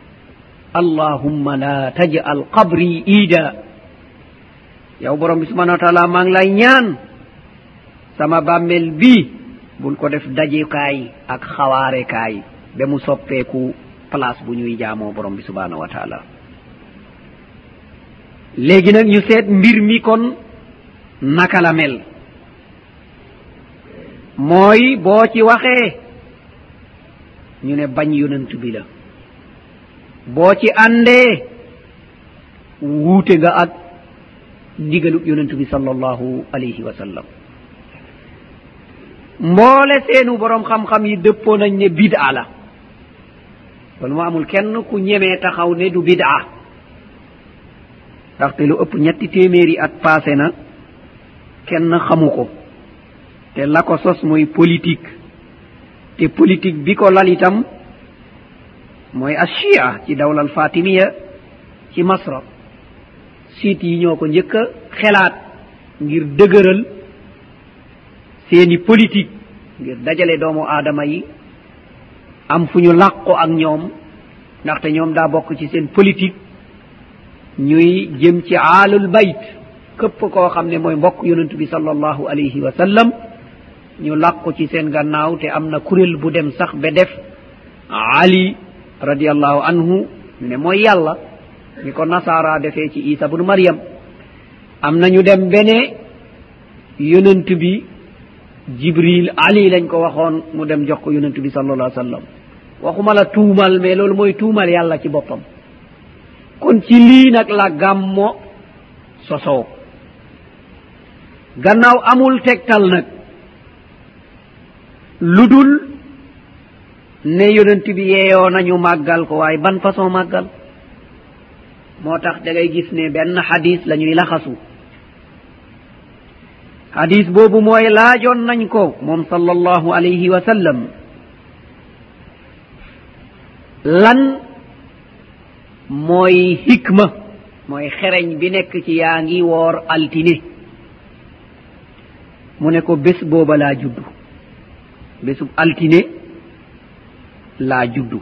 Allahumma la tajal qabri iida. Yow borom bi subhanau wa taala maa ngi lay ñaan. Sama bàmmel bii bul ko def dajekaay ak xawaarekaay ba mu soppeeku place bu ñuy jaamoo borom bi subhanahu wa taala léegi nag ñu seet mbir mi kon naka la mel. Mooy boo ci waxee ñu ne bañ yonent bi la. Boo ci àndee wuute nga ak ndigalub yonent bi sallallahu alayhi wa sallam. Mboole seenu borom xam-xam yi dëppoo nañ ne bid'a la. Kon mu amul kenn ku ñemee taxaw ne du bid'a. ndaxte lu ëpp ñetti téeméeri at passé na kenn xamu ko. Te la ko sos mooy politique. Te politique bi ko lal itam mooy ashia ci dawlal fatimiya ci masra. Siit yi ñoo ko njëkk a xelaat ngir dëgëral seeni politique ngir dajale doomu aadama yi am fu ñu làqu ak ñoom ndaxte ñoom daa bokk ci seen politique. ñuy jëm ci aalul bayt këpp koo xam ne mooy mbokk yonent bi salallahu alayhi wa sallam ñu làqu ci seen gannaaw te am na kuréel bu dem sax ba def ali radiallahu anhu ne mooy yàlla ni ko nasaara defee ci isa bunu maryam. Am nañu dem bene yonent bi jibril ali lañ ko waxoon mu dem jox ko yonent bi salallah sallam. Waxuma la tuumal mais loolu mooy tuumal yàlla ci boppam. kon ci lii nag la gàmmo sosoo. Gannaaw amul tegtal nag. Lu dul ne yonent bi yeeyoo nañu màggal ko waaye ban façon màggal? Moo tax da ngay gis ne benn xadis la ñuy laxasu. Xadis boobu mooy laajoon nañ ko moom sal allahu alayhi wa sallam. Lan mooy hikma mooy xereñ bi nekk ci yaa ngi woor altine. Mu ne ko bés booba laa juddu. Bésub altine laa juddu.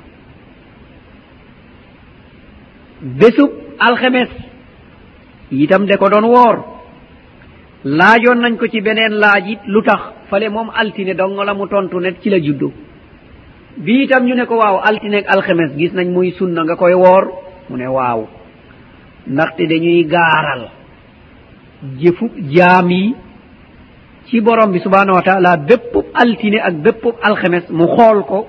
Bésub alxemes itam de ko doon woor. Laajoon nañ ko ci beneen laaj it lu tax fale moom altine dong la mu tontu ne ci la juddu. Bi itam ñu ne ko waaw altine ak alxemes gis nañ muy sunna nga koy woor. mu ne waaw. Ndaxte dañuy gaaral jëfu jaam yi ci borom bi subhanahu wa taala béppub altine ak béppub alxemes mu xool ko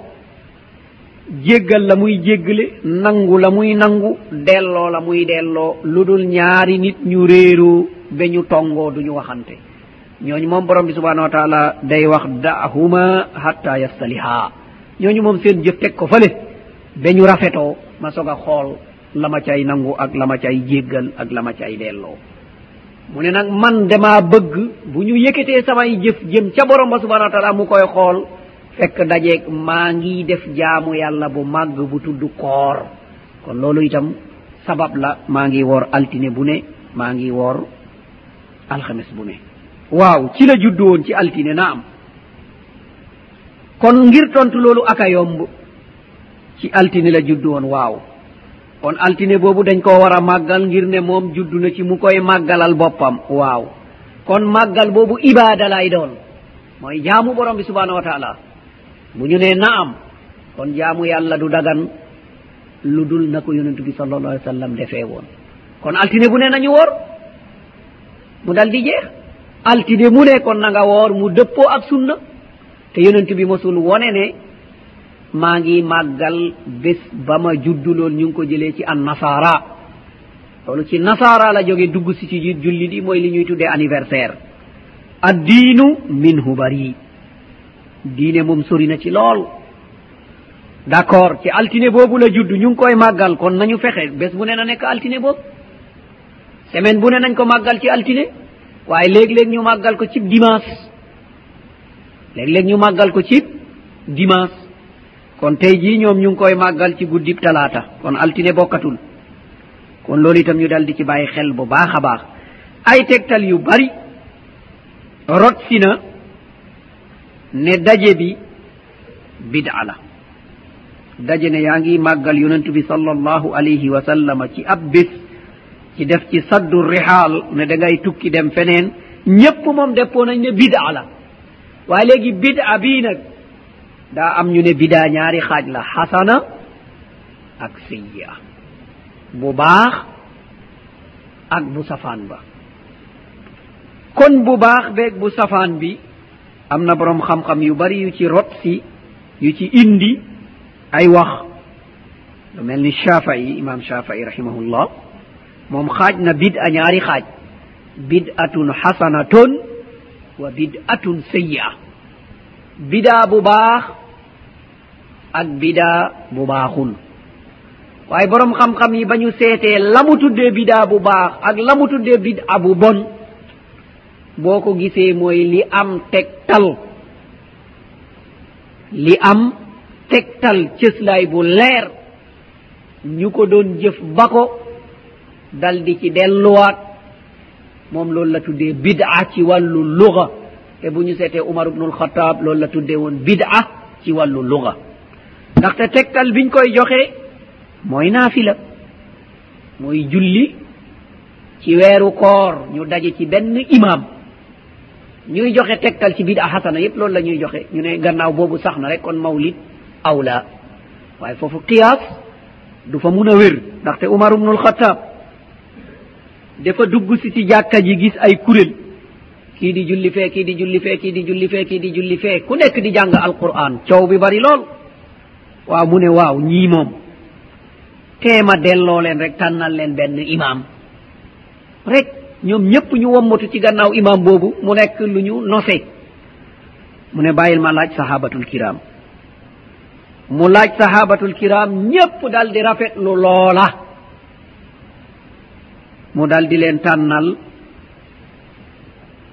jéggal la muy jéggale nangu la muy nangu delloo la muy delloo. Lu dul ñaari nit ñu réeroo ba ñu tongoo duñu waxante. Ñooñu moom borom bi subhanahu wa taala day wax dahuma hatta yastaliha. Ñooñu moom seen jëf teg ko fële ba ñu rafetoo ma soog a xool lama cay nangu ak lama cay jéggal ak lama cay delloo. Mu ne nag man damaa bëgg bu ñu yëkkatee samay jëf jëm ca borom ba subhana wa taala mu koy xool fekk dajeeg maa ngi def jaamu yàlla bu màgg bu tudd koor. Kon loolu itam sabab la maa ngi woor altine bu ne maa ngi woor alxames bu ne. Waaw ci la juddu woon ci altine na am kon ngir tontu loolu aka yomb ci altine la juddu woon waaw. kon altine boobu dañ koo war a màggal ngir ne moom juddu na ci mu koy màggalal boppam. Waaw. Kon màggal boobu ibaada lay doon. Mooy jaamu borom bi subhanahu wa taala bu ñu nee naam kon jaamu yàlla du dagan lu dul na ko yonentu bi sallallahu alih w sallam defee woon. Kon altine bu ne nañu woor mu dal di jeex. Altine mu ne kon na nga woor mu dëppoo ak sunna. Te yonent bi mosul wone ne maa ngi màggal bés ba ma judduloon ñu ngi ko jëlee ci an nasara loolu ci nasara la jóge dugg si ci julli di mooy li ñuy tuddee anniversaire. Addiinu minhu bari. Diine moom sori na ci lool. D' accord ci altine boobu la judd ñu ngi koy màggal kon nañu fexe bés bu ne na nekk altine boobu. Semaine bu ne nañ ko màggal ci altine. Waaye léeg-léeg ñu màggal ko cib dimanche. Léeg-léeg ñu màggal ko cib dimanche. kon tey jii ñoom ñu ngi koy màggal ci guddib talaata. Kon altine bokkatul. Kon loolu itam ñu dal di ci bàyyi xel bu baax a baax. Ay tegtal yu bari rot si na ne daje bi bid'a la. Daje ne yaa ngi màggal yonent bi sallallahu alayhi wa sallama ci ab bis ci def ci saddu rihaal ne da ngay tukki dem feneen. Ñépp moom deppoo nañ ne bid'a la. Waaye léegi bid'a bii nag daa am ñu ne bidaa ñaari xaaj la xasana ak sayya bu baax ak bu safaan ba. Kon bu baax beeg bu safaan bi am na borom xam-xam yu bari yu ci rot si yu ci indi ay wax. Lu mel ni shafai imam shafai rahimahullah moom xaaj na bid a ñaari xaaj. Bid atun xasanatun wa bid atun sayya bidaa bu baax ak bidaa bu baaxul waaye borom xam-xam yi ba ñu seetee la mu tuddee bidaa bu baax ak la mu tuddee bidaa bu bon boo ko gisee mooy li am tegtal. Li am tegtal cëslaay bu leer. Ñu ko doon jëf ba ko dal di ci delluwaat. Moom loolu la tuddee bidaa ci wàllu luga. e bu ñu seetee Umar ibnul Xataab loolu la tuddee woon bid'a ci wàllu luga. Ndaxte tegtal biñ koy joxe mooy naafila mooy julli ci weeru koor ñu daje ci benn imaam. Ñuy joxe tegtal ci bid'a xasana yépp loolu la ñuy joxe. Ñu ne gannaaw boobu sax na rek kon mawlid awla. Waaye foofu qiyaas du fa mun a wér ndaxte Umar ibnul Xataab dafa dugg si ci jàkka ji gis ay kuréel. kii di julli fee kii di julli fee kii di julli fee kii di julli fee. Ku nekk di jàng alquran coow bi bari lool. Waaw mu ne waaw ñii moom teema delloo leen rek tànnal leen benn imaam. Rek ñoom ñëpp ñu wommatu ci gannaaw imaam boobu mu nekk lu ñu nose. Mu ne bàyyil ma laaj sahabatul kiram mu laaj sahabatul kiram ñëpp dal di rafetlu loola. Mu dal di leen tànnal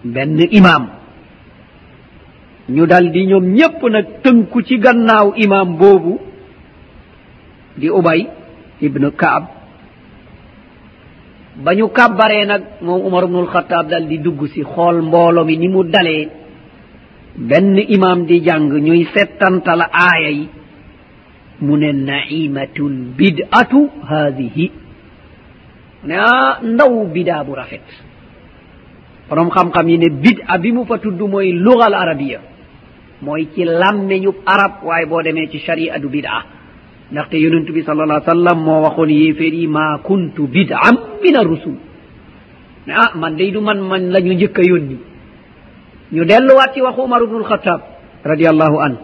benn imaam. Ñu dal di ñoom ñépp nag tënku ci gannaaw imaam boobu di ubay ibnu kaab. Ba ñu kàbbaree nag moom umar ubnul xataab dal di dugg si xool mboolo mi ni mu dalee. Benn imaam di jàng ñuy settantal aaya yi mu ne naimatul bidatu haadihi. Ne ah ndaw bidaa bu rafet. borom xam-xam yi ne bid a bi mu fa tudd mooy lugal arabia mooy ci làmmeñub arab waaye boo demee ci sharia du bida. Ndaxte yonentu bi sal allah sallam moo waxoon yéeféer yi ma kuntu bidam min arrusul. Ne ah man day du man man la ñu njëkk a yónni. Ñu delluwaat ci waxu umar ubnu alxataab radiallahu an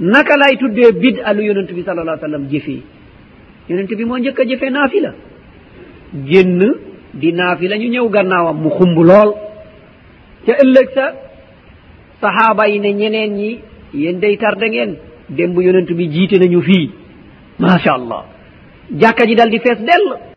naka lay tuddee bid lu yonentu bi sal allah sallam jëfee? Yonentu bi moo njëkk a jëfee naafi la génn di naafi la ñu ñëw gannaawam mu xumb lool. ca ëllëg sa sahaaba yi ne ñeneen ñi yéen day tarde ngeen. Démb yonent bi jiite nañu fii. Macha allah. Jàkka ji dal di fees dell.